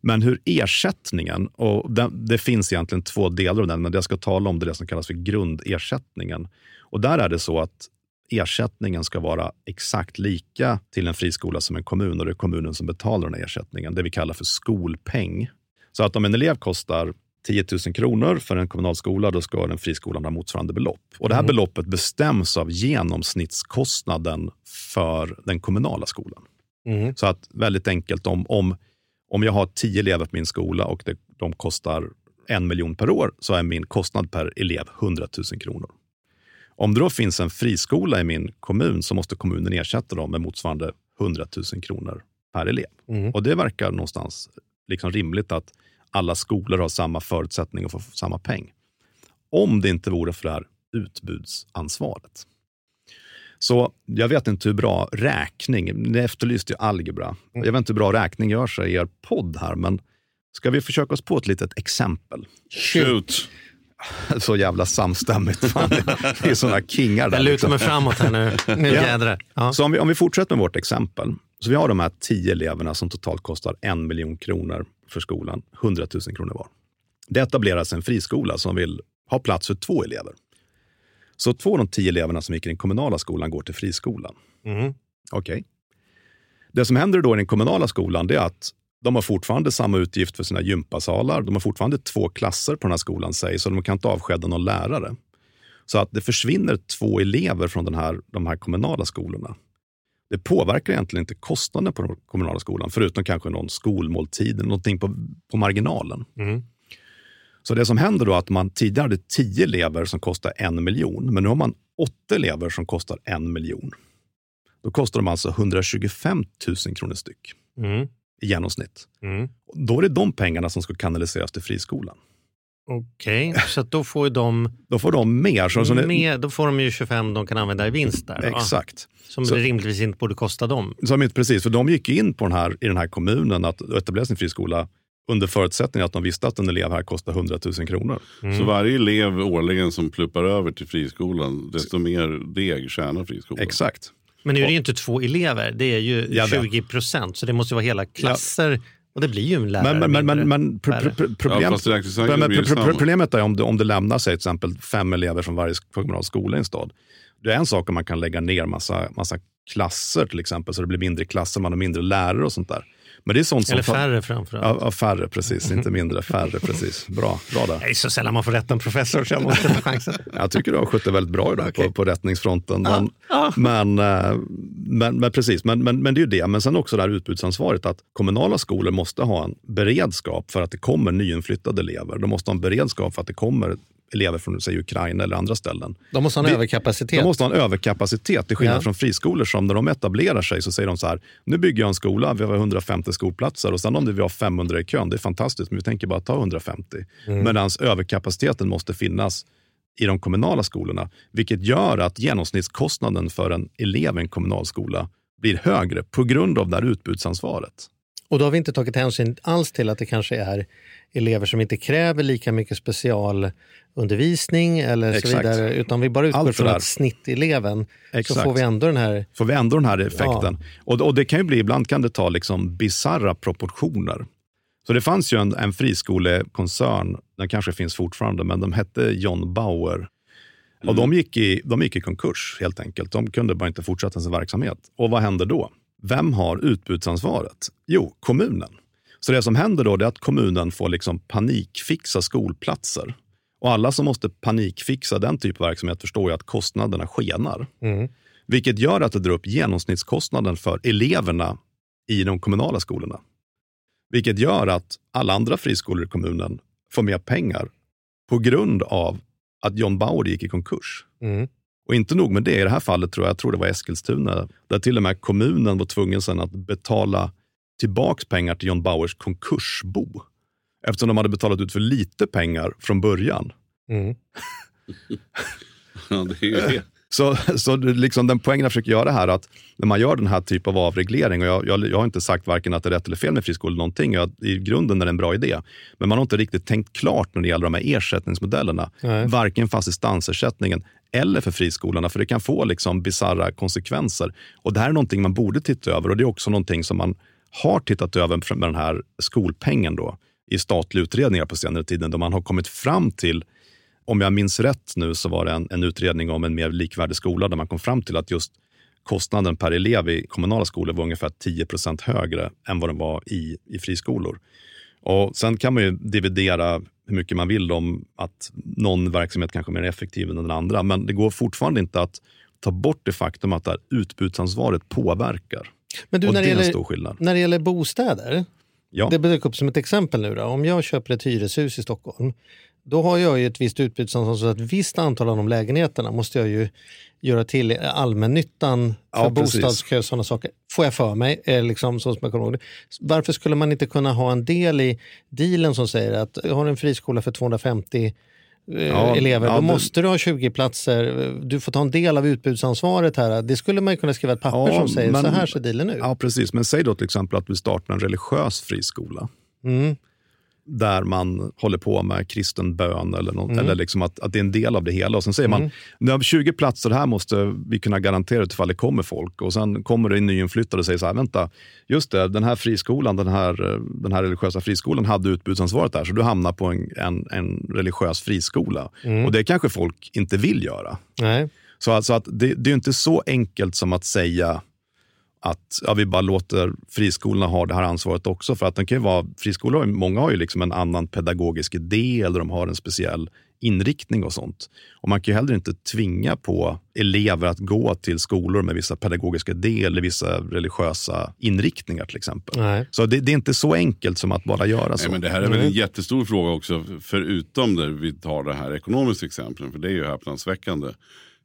Men hur ersättningen, och det, det, finns egentligen två delar av den, men jag ska tala om det som kallas för grundersättningen. Och där är det så att ersättningen ska vara exakt lika till en friskola som en kommun och det är kommunen som betalar den här ersättningen. Det vi kallar för skolpeng. Så att om en elev kostar 10 000 kronor för en kommunal skola, då ska den friskolan ha motsvarande belopp. Och Det här mm. beloppet bestäms av genomsnittskostnaden för den kommunala skolan. Mm. Så att väldigt enkelt, om, om, om jag har 10 elever på min skola och det, de kostar en miljon per år, så är min kostnad per elev 100 000 kronor. Om det då finns en friskola i min kommun så måste kommunen ersätta dem med motsvarande 100 000 kronor per elev. Mm. Och Det verkar någonstans liksom rimligt att alla skolor har samma förutsättning att få samma peng. Om det inte vore för det här utbudsansvaret. Så jag vet inte hur bra räkning, ni efterlyste ju algebra. Mm. Jag vet inte hur bra räkning gör sig i er podd här, men ska vi försöka oss på ett litet exempel? Shoot! (laughs) Så jävla samstämmigt. Fan. Det är sådana kingar där. Jag lutar liksom. mig framåt här nu. nu ja. ja. Så om vi, om vi fortsätter med vårt exempel. Så vi har de här tio eleverna som totalt kostar en miljon kronor för skolan, 100 000 kronor var. Det etableras en friskola som vill ha plats för två elever. Så två av de tio eleverna som gick i den kommunala skolan går till friskolan. Mm. Okej. Okay. Det som händer då i den kommunala skolan är att de har fortfarande samma utgift för sina gympasalar. De har fortfarande två klasser på den här skolan, säg, så de kan inte avskeda någon lärare. Så att det försvinner två elever från den här, de här kommunala skolorna. Det påverkar egentligen inte kostnaden på den kommunala skolan, förutom kanske någon skolmåltid, någonting på, på marginalen. Mm. Så det som händer då är att man tidigare hade tio elever som kostar en miljon, men nu har man åtta elever som kostar en miljon. Då kostar de alltså 125 000 kronor styck mm. I genomsnitt. Mm. Då är det de pengarna som ska kanaliseras till friskolan. Okej, okay, så då får de... Då får de mer. Så, så mer då får de ju 25 de kan använda i vinst där. Exakt. Som så, rimligtvis inte borde kosta dem. Som inte, precis, för de gick in på den här, i den här kommunen att etablera sin friskola under förutsättning att de visste att en elev här kostar 100 000 kronor. Mm. Så varje elev årligen som pluppar över till friskolan, desto mer deg tjänar friskolan? Exakt. Men nu är det ju inte två elever, det är ju 20 procent, så det måste ju vara hela klasser. Ja. Och det blir ju en lärare Men, men, men, men problem, ja, problemet är om det, om det lämnar sig till exempel fem elever från varje kommunal skola i en stad. Det är en sak om man kan lägga ner massa, massa klasser till exempel, så det blir mindre klasser, man har mindre lärare och sånt där. Men det är sånt Eller färre framförallt. Ja, färre, precis. Inte mindre, färre, precis. Bra, bra där. Det är så sällan man får rätt en professor så jag måste ta chansen. (laughs) jag tycker du har skött det väldigt bra idag okay. på, på rättningsfronten. Men, ja. Men, eh, men, men, precis, men, men, men det är ju det. Men sen också det här utbudsansvaret att kommunala skolor måste ha en beredskap för att det kommer nyinflyttade elever. De måste ha en beredskap för att det kommer elever från säg, Ukraina eller andra ställen. De måste ha en Vi, överkapacitet. De måste ha en överkapacitet, till skillnad ja. från friskolor som när de etablerar sig så säger de så här, nu bygger jag en skola, vi har 150 skolplatser och sen om vi har 500 i kön, det är fantastiskt, men vi tänker bara ta 150. Mm. Medan överkapaciteten måste finnas i de kommunala skolorna, vilket gör att genomsnittskostnaden för en elev i en kommunal skola blir högre på grund av det här utbudsansvaret. Och då har vi inte tagit hänsyn alls till att det kanske är elever som inte kräver lika mycket specialundervisning eller Exakt. så vidare. Utan vi bara utgår från att snitteleven Exakt. så får vi ändå den här... Får vi ändå den här effekten. Ja. Och, och, det kan ju bli, ibland kan det ta liksom bizarra proportioner. Så det fanns ju en, en friskolekoncern, den kanske finns fortfarande, men de hette John Bauer. Mm. Och de gick, i, de gick i konkurs helt enkelt. De kunde bara inte fortsätta sin verksamhet. Och vad hände då? Vem har utbudsansvaret? Jo, kommunen. Så det som händer då är att kommunen får liksom panikfixa skolplatser. Och alla som måste panikfixa den typen av verksamhet förstår ju att kostnaderna skenar. Mm. Vilket gör att det drar upp genomsnittskostnaden för eleverna i de kommunala skolorna. Vilket gör att alla andra friskolor i kommunen får mer pengar på grund av att John Bauer gick i konkurs. Mm. Och inte nog med det, i det här fallet tror jag, jag tror det var Eskilstuna, där till och med kommunen var tvungen sen att betala tillbaks pengar till John Bauers konkursbo. Eftersom de hade betalat ut för lite pengar från början. Mm. (laughs) Ja, det är ju det. Så, så liksom den poängen jag försöker göra här att när man gör den här typen av avreglering, och jag, jag, jag har inte sagt varken att det är rätt eller fel med friskolor, någonting, jag, i grunden är det en bra idé. Men man har inte riktigt tänkt klart när det gäller de här ersättningsmodellerna. Nej. Varken för assistansersättningen eller för friskolorna, för det kan få liksom bisarra konsekvenser. Och det här är någonting man borde titta över och det är också någonting som man har tittat över med den här skolpengen då, i statliga utredningar på senare tiden, då man har kommit fram till om jag minns rätt nu så var det en, en utredning om en mer likvärdig skola där man kom fram till att just kostnaden per elev i kommunala skolor var ungefär 10% högre än vad den var i, i friskolor. Och Sen kan man ju dividera hur mycket man vill om att någon verksamhet kanske är mer effektiv än den andra, men det går fortfarande inte att ta bort det faktum att det här utbudsansvaret påverkar. Men du, och när det det, är en gäller, stor skillnad. när det gäller bostäder, Ja. det dök upp som ett exempel nu. Då. Om jag köper ett hyreshus i Stockholm, då har jag ju ett visst utbudsansvar så att ett visst antal av de lägenheterna måste jag ju göra till allmännyttan för Ja, bostadskö och sådana saker. Får jag för mig, eh, liksom, så som jag kommer. Varför skulle man inte kunna ha en del i dealen som säger att jag har en friskola för 250 eh, Ja, elever, ja, då måste du ha 20 platser. Du får ta en del av utbudsansvaret här. Det skulle man ju kunna skriva ett papper Ja, som säger men- så här ser dealen ut. Ja, precis. Men säg då till exempel att vi startar en religiös friskola. Mm. Där man håller på med kristen bön eller, något, Mm. eller liksom att, att det är en del av det hela. Och Sen säger man, har vi 20 platser här måste vi kunna garantera ifall det kommer folk. Och Sen kommer det en nyinflyttad och säger så här, vänta, just det, den här friskolan, den här, eh, den här religiösa friskolan hade utbudsansvaret där, så du hamnar på en, en, en religiös friskola. Mm. Och det kanske folk inte vill göra. Nej. Så alltså att det, det är inte så enkelt som att säga att ja, vi bara låter friskolorna ha det här ansvaret också. För att den kan ju vara, friskolor, många har ju liksom en annan pedagogisk idé eller de har en speciell inriktning och sånt. Och man kan ju heller inte tvinga på elever att gå till skolor med vissa pedagogiska idéer eller vissa religiösa inriktningar till exempel. Nej. Så det, det är inte så enkelt som att bara göra så. Nej, men det här är väl en jättestor fråga också, förutom där vi tar det här ekonomiska exemplen, för det är ju häpnadsväckande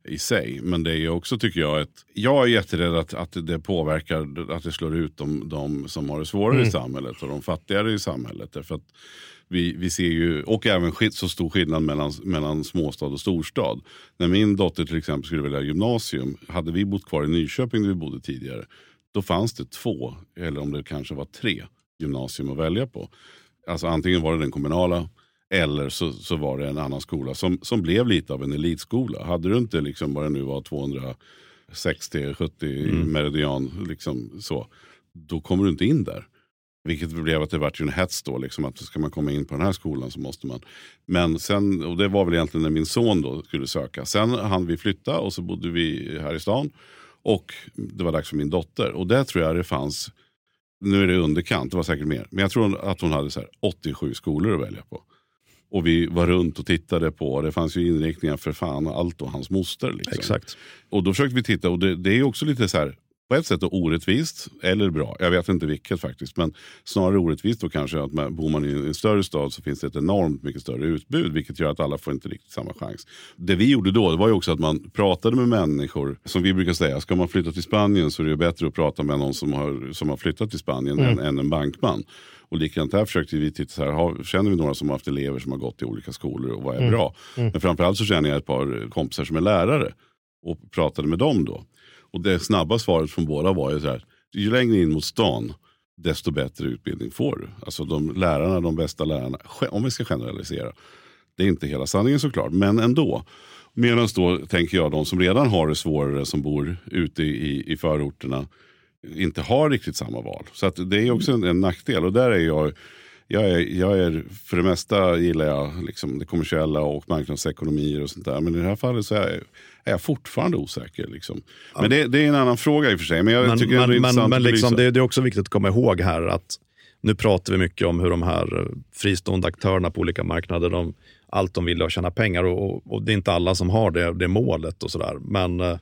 i sig. Men det är också, tycker jag, ett, jag är jätterädd att, att det påverkar, att det slår ut de, de som har det svårare i samhället och de fattigare i samhället. Därför att vi, vi ser ju, och även så stor skillnad mellan, mellan småstad och storstad. När min dotter till exempel skulle välja gymnasium, hade vi bott kvar i Nyköping där vi bodde tidigare, då fanns det två, eller om det kanske var tre, gymnasium att välja på. Alltså antingen var det den kommunala eller så, så var det en annan skola som, som blev lite av en elitskola. Hade du inte liksom vad det nu var 260-70 meridian, liksom så, då kommer du inte in där. Vilket blev att det vart en hets då, liksom, att ska man komma in på den här skolan så måste man. Men sen, och det var väl egentligen när min son då skulle söka. Sen hann vi flytta och så bodde vi här i stan. Och det var dags för min dotter. Och där tror jag det fanns, nu är det underkant, det var säkert mer. Men jag tror att hon hade så här 87 skolor att välja på. Och vi var runt och tittade på, det fanns ju inriktningar för fan allt och hans moster. Liksom. Exakt. Och då försökte vi titta och det, det är ju också lite så här, på ett sätt då orättvist, eller bra, jag vet inte vilket faktiskt. Men snarare orättvist då kanske att man, bor man i en större stad så finns det ett enormt mycket större utbud. Vilket gör att alla får inte riktigt samma chans. Det vi gjorde då det var ju också att man pratade med människor. Som vi brukar säga, ska man flytta till Spanien så är det bättre att prata med någon som har, som har flyttat till Spanien än, än en bankman. Och likadant här försökte vi titta så här, har, känner vi några som har haft elever som har gått i olika skolor och vad är bra? Men framförallt så känner jag ett par kompisar som är lärare och pratade med dem då. Och det snabba svaret från båda var ju så här, ju längre in mot stan desto bättre utbildning får du. Alltså de lärarna, de bästa lärarna, om vi ska generalisera. Det är inte hela sanningen såklart, men ändå. Medan då tänker jag de som redan har det svårare, som bor ute i, i förorterna, inte har riktigt samma val. Så att det är också en, en nackdel. Och där är jag, jag är, jag är, för det mesta gillar jag liksom det kommersiella och marknadsekonomier och sånt där. Men i det här fallet så är jag, är jag fortfarande osäker. Liksom. Men det, det är en annan fråga i och för sig. Men jag Men, tycker ändå det är men, intressant men, men liksom, det, det är också viktigt att komma ihåg här att nu pratar vi mycket om hur de här fristående aktörerna på olika marknader, de, allt de vill är att tjäna pengar och, och, och det är inte alla som har det, det målet och sådär. Men, eh,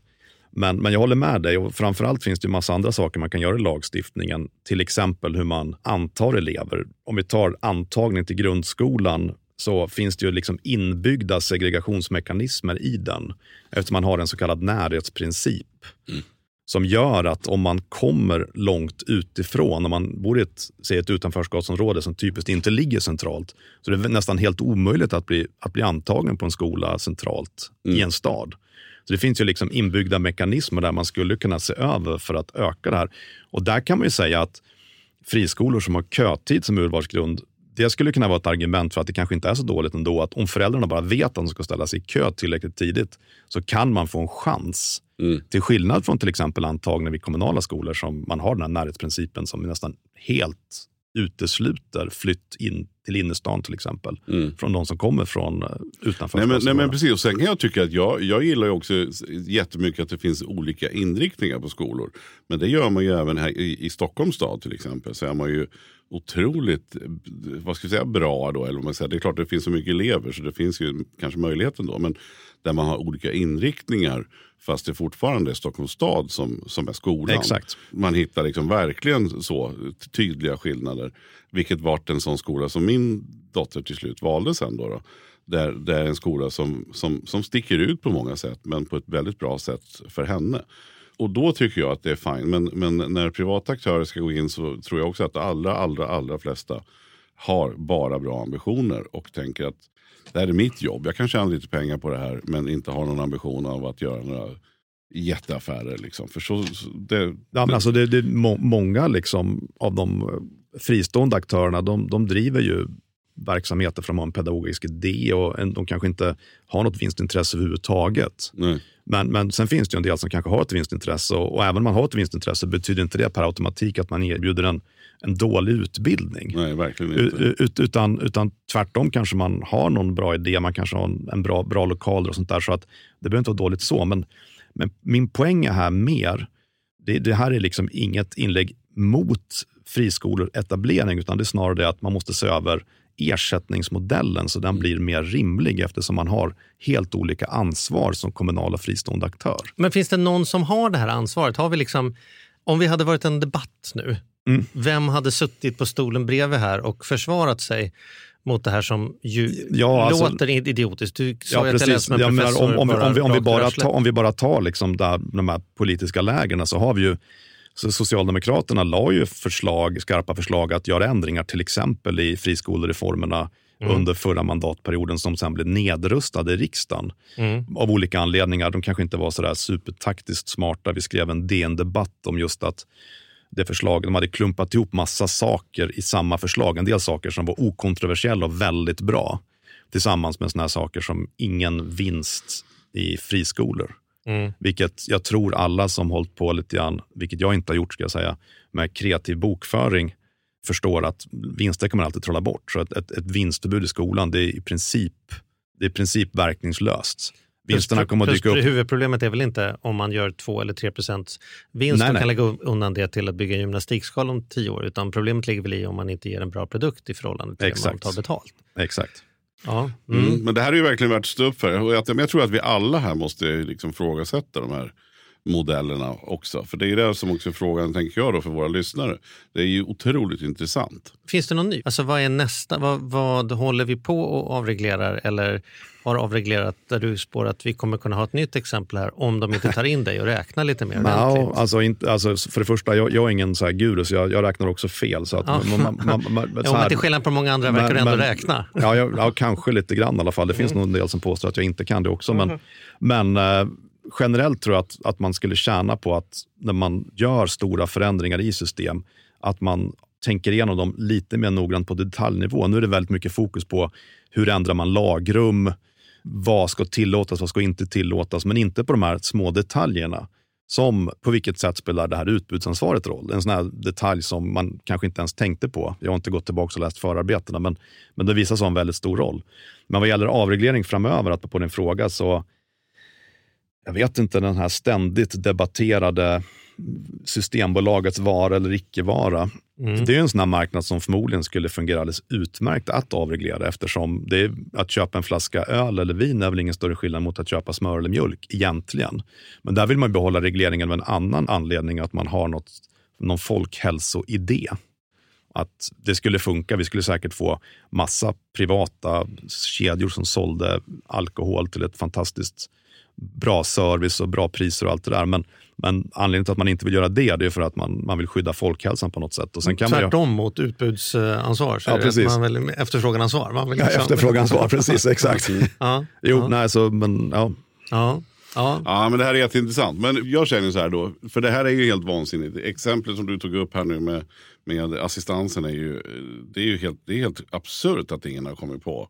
men, men jag håller med dig och framförallt finns det ju massa andra saker man kan göra i lagstiftningen. Till exempel hur man antar elever. Om vi tar antagning till grundskolan så finns det ju liksom inbyggda segregationsmekanismer i den eftersom man har en så kallad närhetsprincip. som gör att om man kommer långt utifrån, om man bor i ett, säg ett utanförskapsområde som typiskt inte ligger centralt, så det är nästan helt omöjligt att bli, att bli antagen på en skola centralt i en stad. Så det finns ju liksom inbyggda mekanismer där man skulle kunna se över för att öka det här. Och där kan man ju säga att friskolor som har kötid som urvalsgrund, det skulle kunna vara ett argument för att det kanske inte är så dåligt ändå. Att om föräldrarna bara vet att de ska ställa sig i kö tillräckligt tidigt så kan man få en chans. Till skillnad från till exempel antagna vid kommunala skolor som man har den här närhetsprincipen som nästan helt utesluter flytt in till innerstan till exempel. Från de som kommer från eh, utanför. Nej men, nej men precis, och sen kan jag tycka att jag, jag gillar ju också jättemycket att det finns olika inriktningar på skolor. Men det gör man ju även här i, i Stockholms stad till exempel. Så är man ju otroligt eh, vad ska jag säga, bra då. Eller man säger. Det är klart det finns så mycket elever så det finns ju kanske möjligheten då. Men där man har olika inriktningar fast det fortfarande är Stockholms stad som, som är skolan. Exakt. Man hittar liksom verkligen så tydliga skillnader. Vilket vart en sån skola som min dotter till slut valde sen. Då, då. Där, det är en skola som, som, som sticker ut på många sätt men på ett väldigt bra sätt för henne. Och då tycker jag att det är fine. Men, men när privata aktörer ska gå in så tror jag också att allra, allra, allra flesta har bara bra ambitioner och tänker att det här är mitt jobb. Jag kan tjäna lite pengar på det här men inte har någon ambition av att göra några jätteaffärer. Liksom. För så, så det, Ja, men alltså det, det är må, många liksom av de fristående aktörerna de, de driver ju verksamheter för att de har en pedagogisk idé och en, de kanske inte har något vinstintresse överhuvudtaget. nej. Men, men sen finns det ju en del som kanske har ett vinstintresse och, och även om man har ett vinstintresse betyder inte det per automatik att man erbjuder en, en dålig utbildning. nej, verkligen inte. Ut, utan, utan tvärtom kanske man har någon bra idé, man kanske har en, en bra, bra lokaler och sånt där. Så att det behöver inte vara dåligt så. Men, men min poäng är här mer, det, det här är liksom inget inlägg mot friskolor etablering, utan det är snarare det att man måste se över ersättningsmodellen så den blir mer rimlig eftersom man har helt olika ansvar som kommunal och fristående aktör. Men finns det någon som har det här ansvaret? Har vi liksom, om vi hade varit en debatt nu, Mm. vem hade suttit på stolen bredvid här och försvarat sig mot det här som ju Ja, alltså- låter idiotiskt? Du sa Ja, att jag lät precis. som en Jag menar, professor. om, om, bara om, vi, om, vi bara tar, om vi bara tar liksom där, de här politiska lägren så har vi ju så Socialdemokraterna la ju förslag, skarpa förslag att göra ändringar till exempel i friskolereformerna under förra mandatperioden som sen blev nedrustade i riksdagen. Av olika anledningar. De kanske inte var så där supertaktiskt smarta. Vi skrev en DN-debatt om just att det förslaget, de hade klumpat ihop massa saker i samma förslag. En del saker som var okontroversiella och väldigt bra. Tillsammans med såna här saker som ingen vinst i friskolor. Vilket jag tror alla som hållit på lite grann, vilket jag inte har gjort ska jag säga, med kreativ bokföring förstår att vinster kan man alltid trolla bort. Så ett, ett, ett vinstförbud i skolan det är i princip, det är i princip verkningslöst. Vinsterna kommer att Plus- dyka upp. Huvudproblemet är väl inte om man gör 2 eller 3 procents vinst Nej, och nej. kan lägga undan det till att bygga en gymnastikskal om tio år. Utan problemet ligger väl i om man inte ger en bra produkt i förhållande till Exakt. det man tar betalt. Exakt. Ja. Mm. Mm. Men det här är ju verkligen värt att stå upp för. Och jag, men jag tror att vi alla här måste liksom frågasätta de här modellerna också. För det är det som också är frågan, tänker jag, då, för våra lyssnare. Det är ju otroligt intressant. Finns det någon ny? Alltså vad är nästa? Vad, vad håller vi på och avreglerar eller har avreglerat där du spår att vi kommer kunna ha ett nytt exempel här om de inte tar in dig och räknar lite mer (laughs) Ja, ordentligt? alltså, inte, alltså, för det första, jag, jag är ingen så här guru, så jag, jag räknar också fel. Så att, Ja. man, man, man, man, (laughs) så Ja, men här- till skillnad från många andra verkar du ändå räkna. Ja, jag, ja, kanske lite grann i alla fall. Det finns nog en del som påstår att jag inte kan det också. Men, men eh, generellt tror jag att, att man skulle tjäna på att när man gör stora förändringar i system, att man tänker igenom dem lite mer noggrant på detaljnivå. Nu är det väldigt mycket fokus på hur ändrar man lagrum, vad ska tillåtas, vad ska inte tillåtas, men inte på de här små detaljerna. Som på vilket sätt spelar det här utbudsansvaret roll? En sån här detalj som man kanske inte ens tänkte på. Jag har inte gått tillbaka och läst förarbetena, men, men det visar sig ha en väldigt stor roll. Men vad gäller avreglering framöver, att på din fråga, så jag vet inte den här ständigt debatterade Systembolagets vara eller icke-vara. Mm. Det är en sån här marknad som förmodligen skulle fungera alldeles utmärkt att avreglera eftersom det är, att köpa en flaska öl eller vin är väl ingen större skillnad mot att köpa smör eller mjölk egentligen. Men där vill man behålla regleringen av en annan anledning, att man har något, någon folkhälsoidé. Att det skulle funka. Vi skulle säkert få massa privata kedjor som sålde alkohol till ett fantastiskt bra service och bra priser och allt det där. Men, men anledningen till att man inte vill göra det, det är för att man, man vill skydda folkhälsan på något sätt. Och sen kan man ju- Tvärtom mot utbudsansvar. Så Ja, precis. Man vill, efterfråganansvar. Man vill Ja, liksom- efterfrågansvar, precis, exakt. Ja, (laughs) Jo, ja, nej, så, men ja. ja, ja. Ja, men det här är jätteintressant. Men jag känner så här då, för det här är ju helt vansinnigt. Exemplet som du tog upp här nu med, med assistansen är ju, det är ju helt, det är helt absurt att ingen har kommit på.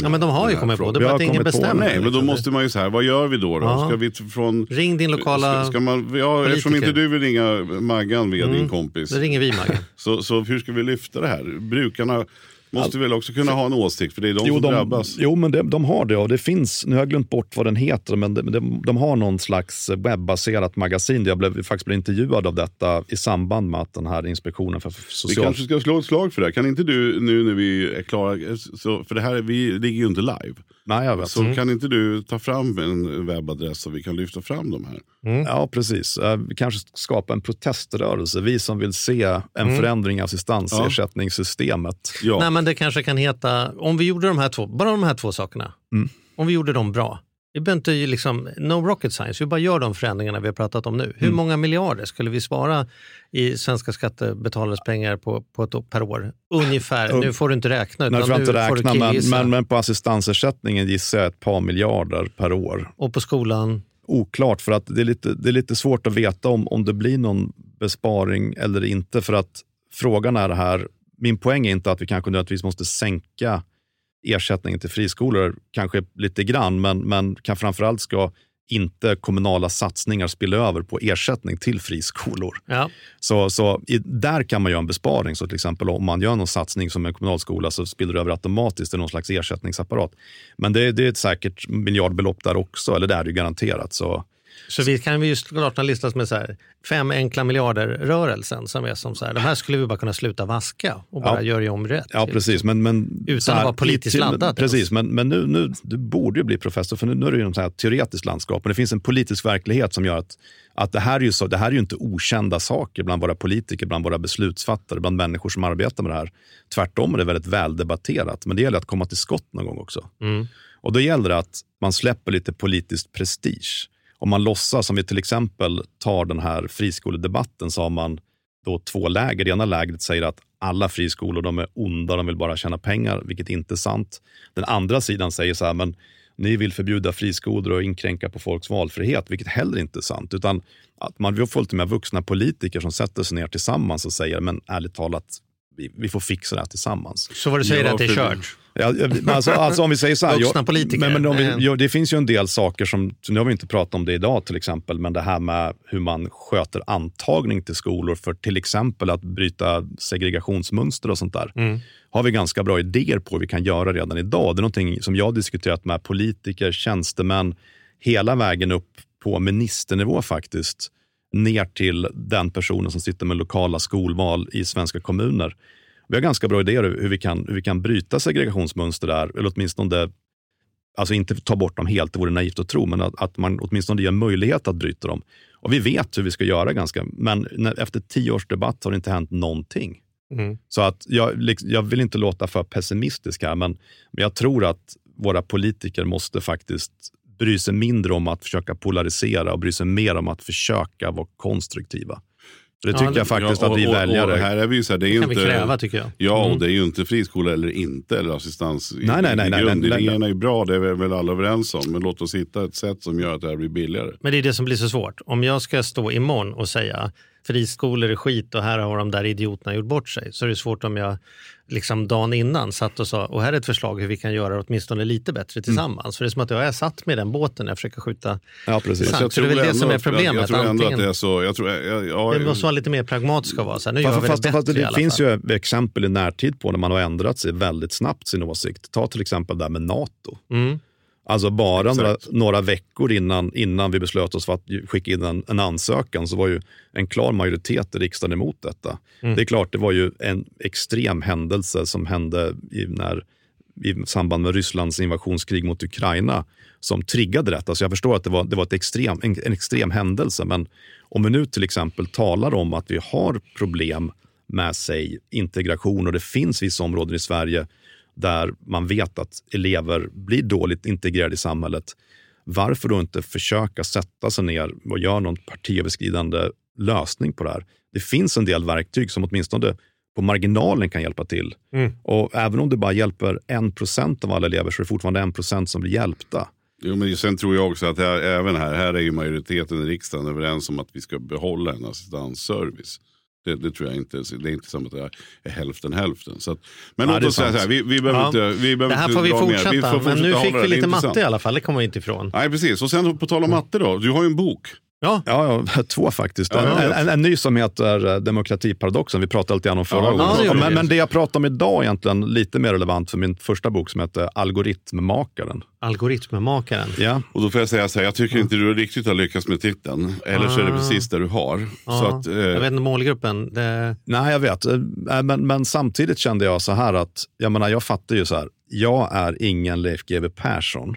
Ja, men de har ju kommit på det. Bara att ingen kommit på- bestämmer. Nej, men då liksom. måste man ju så här, vad gör vi då? då? Ska vi från... Ring din lokala Ska, man, ja, eftersom politiker. inte du vill ringa Maggan via din kompis. Då ringer vi Maggan. (laughs) Så, så hur ska vi lyfta det här? Brukarna måste väl också kunna ha en åsikt, för det är de Jo, som de, drabbas. jo, men de, de har det och det finns, nu har jag glömt bort vad den heter, men de, de, de har någon slags webbaserat magasin. Jag blev faktiskt blev intervjuad av detta i samband med att den här inspektionen för Vi social... kanske ska slå ett slag för det här. Kan inte du nu när vi är klara, så, för det här, vi ligger ju inte live. Nej, jag vet. Så kan inte du ta fram en webbadress så vi kan lyfta fram de här? Ja, precis. Eh, Vi kanske ska skapa en proteströrelse. Vi som vill se en förändring i assistansersättningssystemet. Ja, Nej, men det kanske kan heta, om vi gjorde de här två, bara de här två sakerna, Mm. om vi gjorde dem bra. Vi behöver inte liksom, no rocket science, vi bara gör de förändringarna vi har pratat om nu. Hur Mm. många miljarder skulle vi spara i svenska skattebetalares pengar på, på ett, per år? Ungefär, nu får du inte räkna. Nej, Utan får inte nu får du räkna, men, men, men på assistansersättningen gissar jag ett par miljarder per år. Och på skolan, Oklart, för att det är lite, det är lite svårt att veta om, om det blir någon besparing eller inte. För att frågan är det här, min poäng är inte att vi kanske nödvändigtvis måste sänka ersättningen till friskolor, kanske lite grann, men, men kan framförallt ska inte kommunala satsningar spilla över på ersättning till friskolor. ja. Så, så i, där kan man göra en besparing. Så till exempel om man gör någon satsning som en kommunalskola så spiller det över automatiskt i någon slags ersättningsapparat. Men det, det är ett säkert miljardbelopp där också, eller det är det ju garanterat. Så, Så vi kan vi ju starta en lista som är så här, fem enkla miljarder-rörelsen som är som så här, de här skulle vi bara kunna sluta vaska och bara Ja. göra om rätt. ja, precis. Men, men, Utan så att vara politiskt laddat Precis, ens. men, men nu, nu, du borde ju bli professor, för nu, nu är det ju ett här teoretiskt landskap. Men det finns en politisk verklighet som gör att, att det, här är ju så, det här är ju inte okända saker bland våra politiker, bland våra beslutsfattare, bland människor som arbetar med det här. Tvärtom är det väldigt väldebatterat, men det gäller att komma till skott någon gång också. Mm. Och då gäller det att man släpper lite politisk prestige. Om man låtsas, som vi till exempel tar den här friskoledebatten, så har man då två läger. Det ena lägret säger att alla friskolor de är onda, de vill bara tjäna pengar, vilket inte är sant. Den andra sidan säger så här, men ni vill förbjuda friskolor och inkränka på folks valfrihet, vilket heller inte är sant. Utan att man vi får lite mer vuxna politiker som sätter sig ner tillsammans och säger, men ärligt talat, vi, vi får fixa det här tillsammans. Så vad du säger Ja, är att det är för- kört? Ja, alltså, alltså om vi säger så här. Vuxna politiker. Men, men vi, ja, det finns ju en del saker som, nu har vi inte pratat om det idag till exempel, men det här med hur man sköter antagning till skolor för till exempel att bryta segregationsmönster och sånt där. Mm. Har vi ganska bra idéer på hur vi kan göra redan idag. Det är någonting som jag har diskuterat med politiker, tjänstemän, hela vägen upp på ministernivå faktiskt, ner till den personen som sitter med lokala skolval i svenska kommuner. Vi har ganska bra idéer hur vi kan, hur vi kan bryta segregationsmönster där, eller åtminstone Alltså inte ta bort dem helt, det vore naivt att tro, men att, att man åtminstone ger möjlighet att bryta dem. Och vi vet hur vi ska göra ganska, men när, efter tio års debatt har det inte hänt någonting. Mm. Så att jag, liksom- jag vill inte låta för pessimistisk här, men, men jag tror att våra politiker måste faktiskt bry sig mindre om att försöka polarisera och bry sig mer om att försöka vara konstruktiva. Det Ja, tycker det- jag faktiskt Ja, att vi och, väljare... Och här är vi ju så här, det är Det kan vi inte... kräva tycker jag. Ja, Mm. och det är ju inte friskola eller inte, eller assistans. Nej, nej, nej, Grundidéerna är ju bra, det är vi väl alla överens om. Men låt oss hitta ett sätt som gör att det här blir billigare. Men det är det som blir så svårt. Om jag ska stå imorgon och säga friskolor är skit och här har de där idioterna gjort bort sig. Så är det svårt om jag liksom dagen innan satt och sa och här är ett förslag hur vi kan göra det åtminstone lite bättre tillsammans. För det är som att jag är satt med den båten när jag försöker skjuta. Ja, precis. Sant. Jag Så det är väl tror det som är att- problemet, Jag, jag tror ändå att antingen- det är så. Jag tror, jag, ja, Det måste vara lite mer pragmatiskt att vara så här, nu gör Fast, vi fast, det fast bättre i det alla finns ju exempel i närtid på när man har ändrat sig väldigt snabbt sin åsikt. Ta till exempel det här med NATO. Mm. Alltså bara några, Exakt. några veckor innan, innan vi beslöt oss för att skicka in en, en ansökan så var ju en klar majoritet i riksdagen emot detta. Mm. Det är klart, det var ju en extrem händelse som hände i, när, i samband med Rysslands invasionskrig mot Ukraina som triggade detta. Så jag förstår att det var, det var ett extrem, en, en extrem händelse. Men om vi nu till exempel talar om att vi har problem med sig integration och det finns vissa områden i Sverige där man vet att elever blir dåligt integrerade i samhället. Varför då inte försöka sätta sig ner och göra någon partiöverskridande lösning på det här? Det finns en del verktyg som åtminstone på marginalen kan hjälpa till. Mm. Och även om det bara hjälper en procent av alla elever så är det fortfarande en procent som blir hjälpta. Jo, men sen tror jag också att här, även här, här är ju majoriteten i riksdagen överens om att vi ska behålla en assistansservice. Det, det tror jag inte. Det är inte som att det är hälften hälften. Så att, men Ja, låt oss säga så här, vi, vi behöver Ja. inte, vi behöver Det här får vi fortsätta, får men fortsätta nu hålla fick vi lite matte i alla fall. Det kommer vi inte ifrån. Nej, precis. Och sen på tal om matte då. Du har ju en bok. Ja, Ja, ja (laughs) två faktiskt. Ja, en, ja. en, en, en ny som heter eh, Demokratiparadoxen. Vi pratade lite grann om förra Ja, gången. men, men det jag pratar om idag är egentligen lite mer relevant för min första bok som heter Algoritmmakaren. algoritmmakaren. Ja, Och då får jag säga så här, jag tycker inte du riktigt har lyckats med titeln. Eller så är det Ah. precis det du har. Ja, Så att, eh, jag vet inte målgruppen. Det, Nej, jag vet. Eh, Men, men samtidigt kände jag så här att, jag menar, jag fattar ju så här, jag är ingen Leif GW Persson.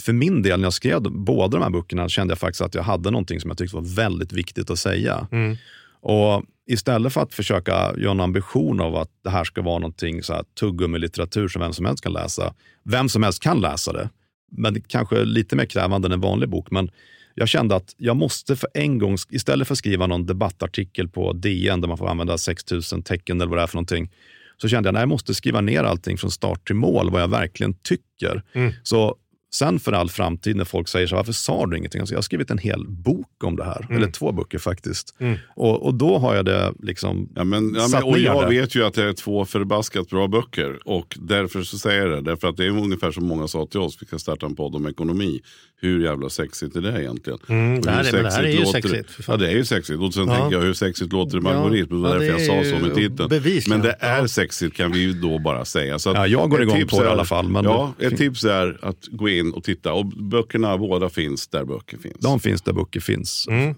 För min del, när jag skrev båda de här böckerna, kände jag faktiskt att jag hade någonting som jag tyckte var väldigt viktigt att säga. Mm. Och istället för att försöka göra en ambition av att det här ska vara någonting så här tuggummi-litteratur som vem som helst kan läsa. Vem som helst kan läsa det, men kanske lite mer krävande än en vanlig bok. Men jag kände att jag måste för en gång, istället för att skriva någon debattartikel på DN där man får använda 6000 tecken eller vad det är för någonting, så kände jag att jag måste skriva ner allting från start till mål, vad jag verkligen tycker. Mm. Så sen för all framtid när folk säger så varför sa du ingenting? Alltså, jag har skrivit en hel bok om det här, Mm. eller två böcker faktiskt. Mm. Och, och då har jag det liksom Ja, men, ja, satt men, och ner jag det. vet ju att det är två förbaskat bra böcker. Och därför så säger jag det. Därför att det är ungefär som många sa till oss. Vi ska starta en podd om ekonomi. Hur jävla sexigt är det egentligen? Mm, det här men det här är ju låter sexigt. Ja det är ju sexigt. Och sen Ja. tänker jag hur sexigt låter det med Ja. algoritm. Ja, därför jag sa så med titeln. bevisligen. Men det är sexigt kan vi ju då bara säga. Så Ja, jag går igång på det i alla fall, men- ja, ett tips är att gå in och titta. Och böckerna båda finns där böcker finns. De finns där böcker finns. Mm.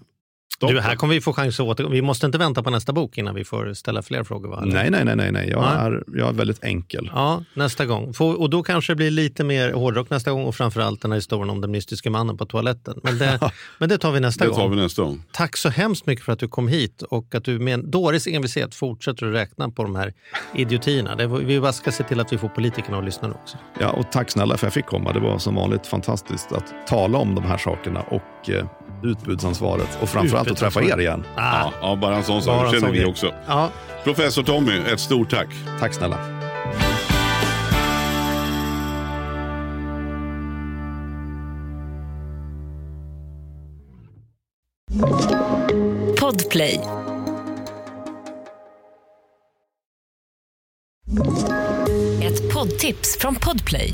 Toppen. Du, här kommer vi få chans att återkomma. Vi måste inte vänta på nästa bok innan vi får ställa fler frågor. Va? Eller? Nej, nej, nej, nej, nej. Jag, Nej. är, jag är väldigt enkel. Ja, nästa gång. Får, och då kanske det blir lite mer hårdrock nästa gång och framförallt den här historien om den mystiska mannen på toaletten. Men det, men det tar vi nästa det gång. tar vi nästa gång. Tack så hemskt mycket för att du kom hit och att du med en dåres envishet fortsätter att räkna på de här idiotierna. Det, vi bara ska se till att vi får politikerna och lyssnarna också. Ja, och tack snälla för att jag fick komma. Det var som vanligt fantastiskt att tala om de här sakerna och eh, utbudsansvaret. Och framförallt att träffa er igen. Ah, Ja, ja, bara en sån sak en känner sån vi grej. också. ja. Professor Tommy, ett stort tack. Tack snälla. Podplay. Ett poddtips från Podplay.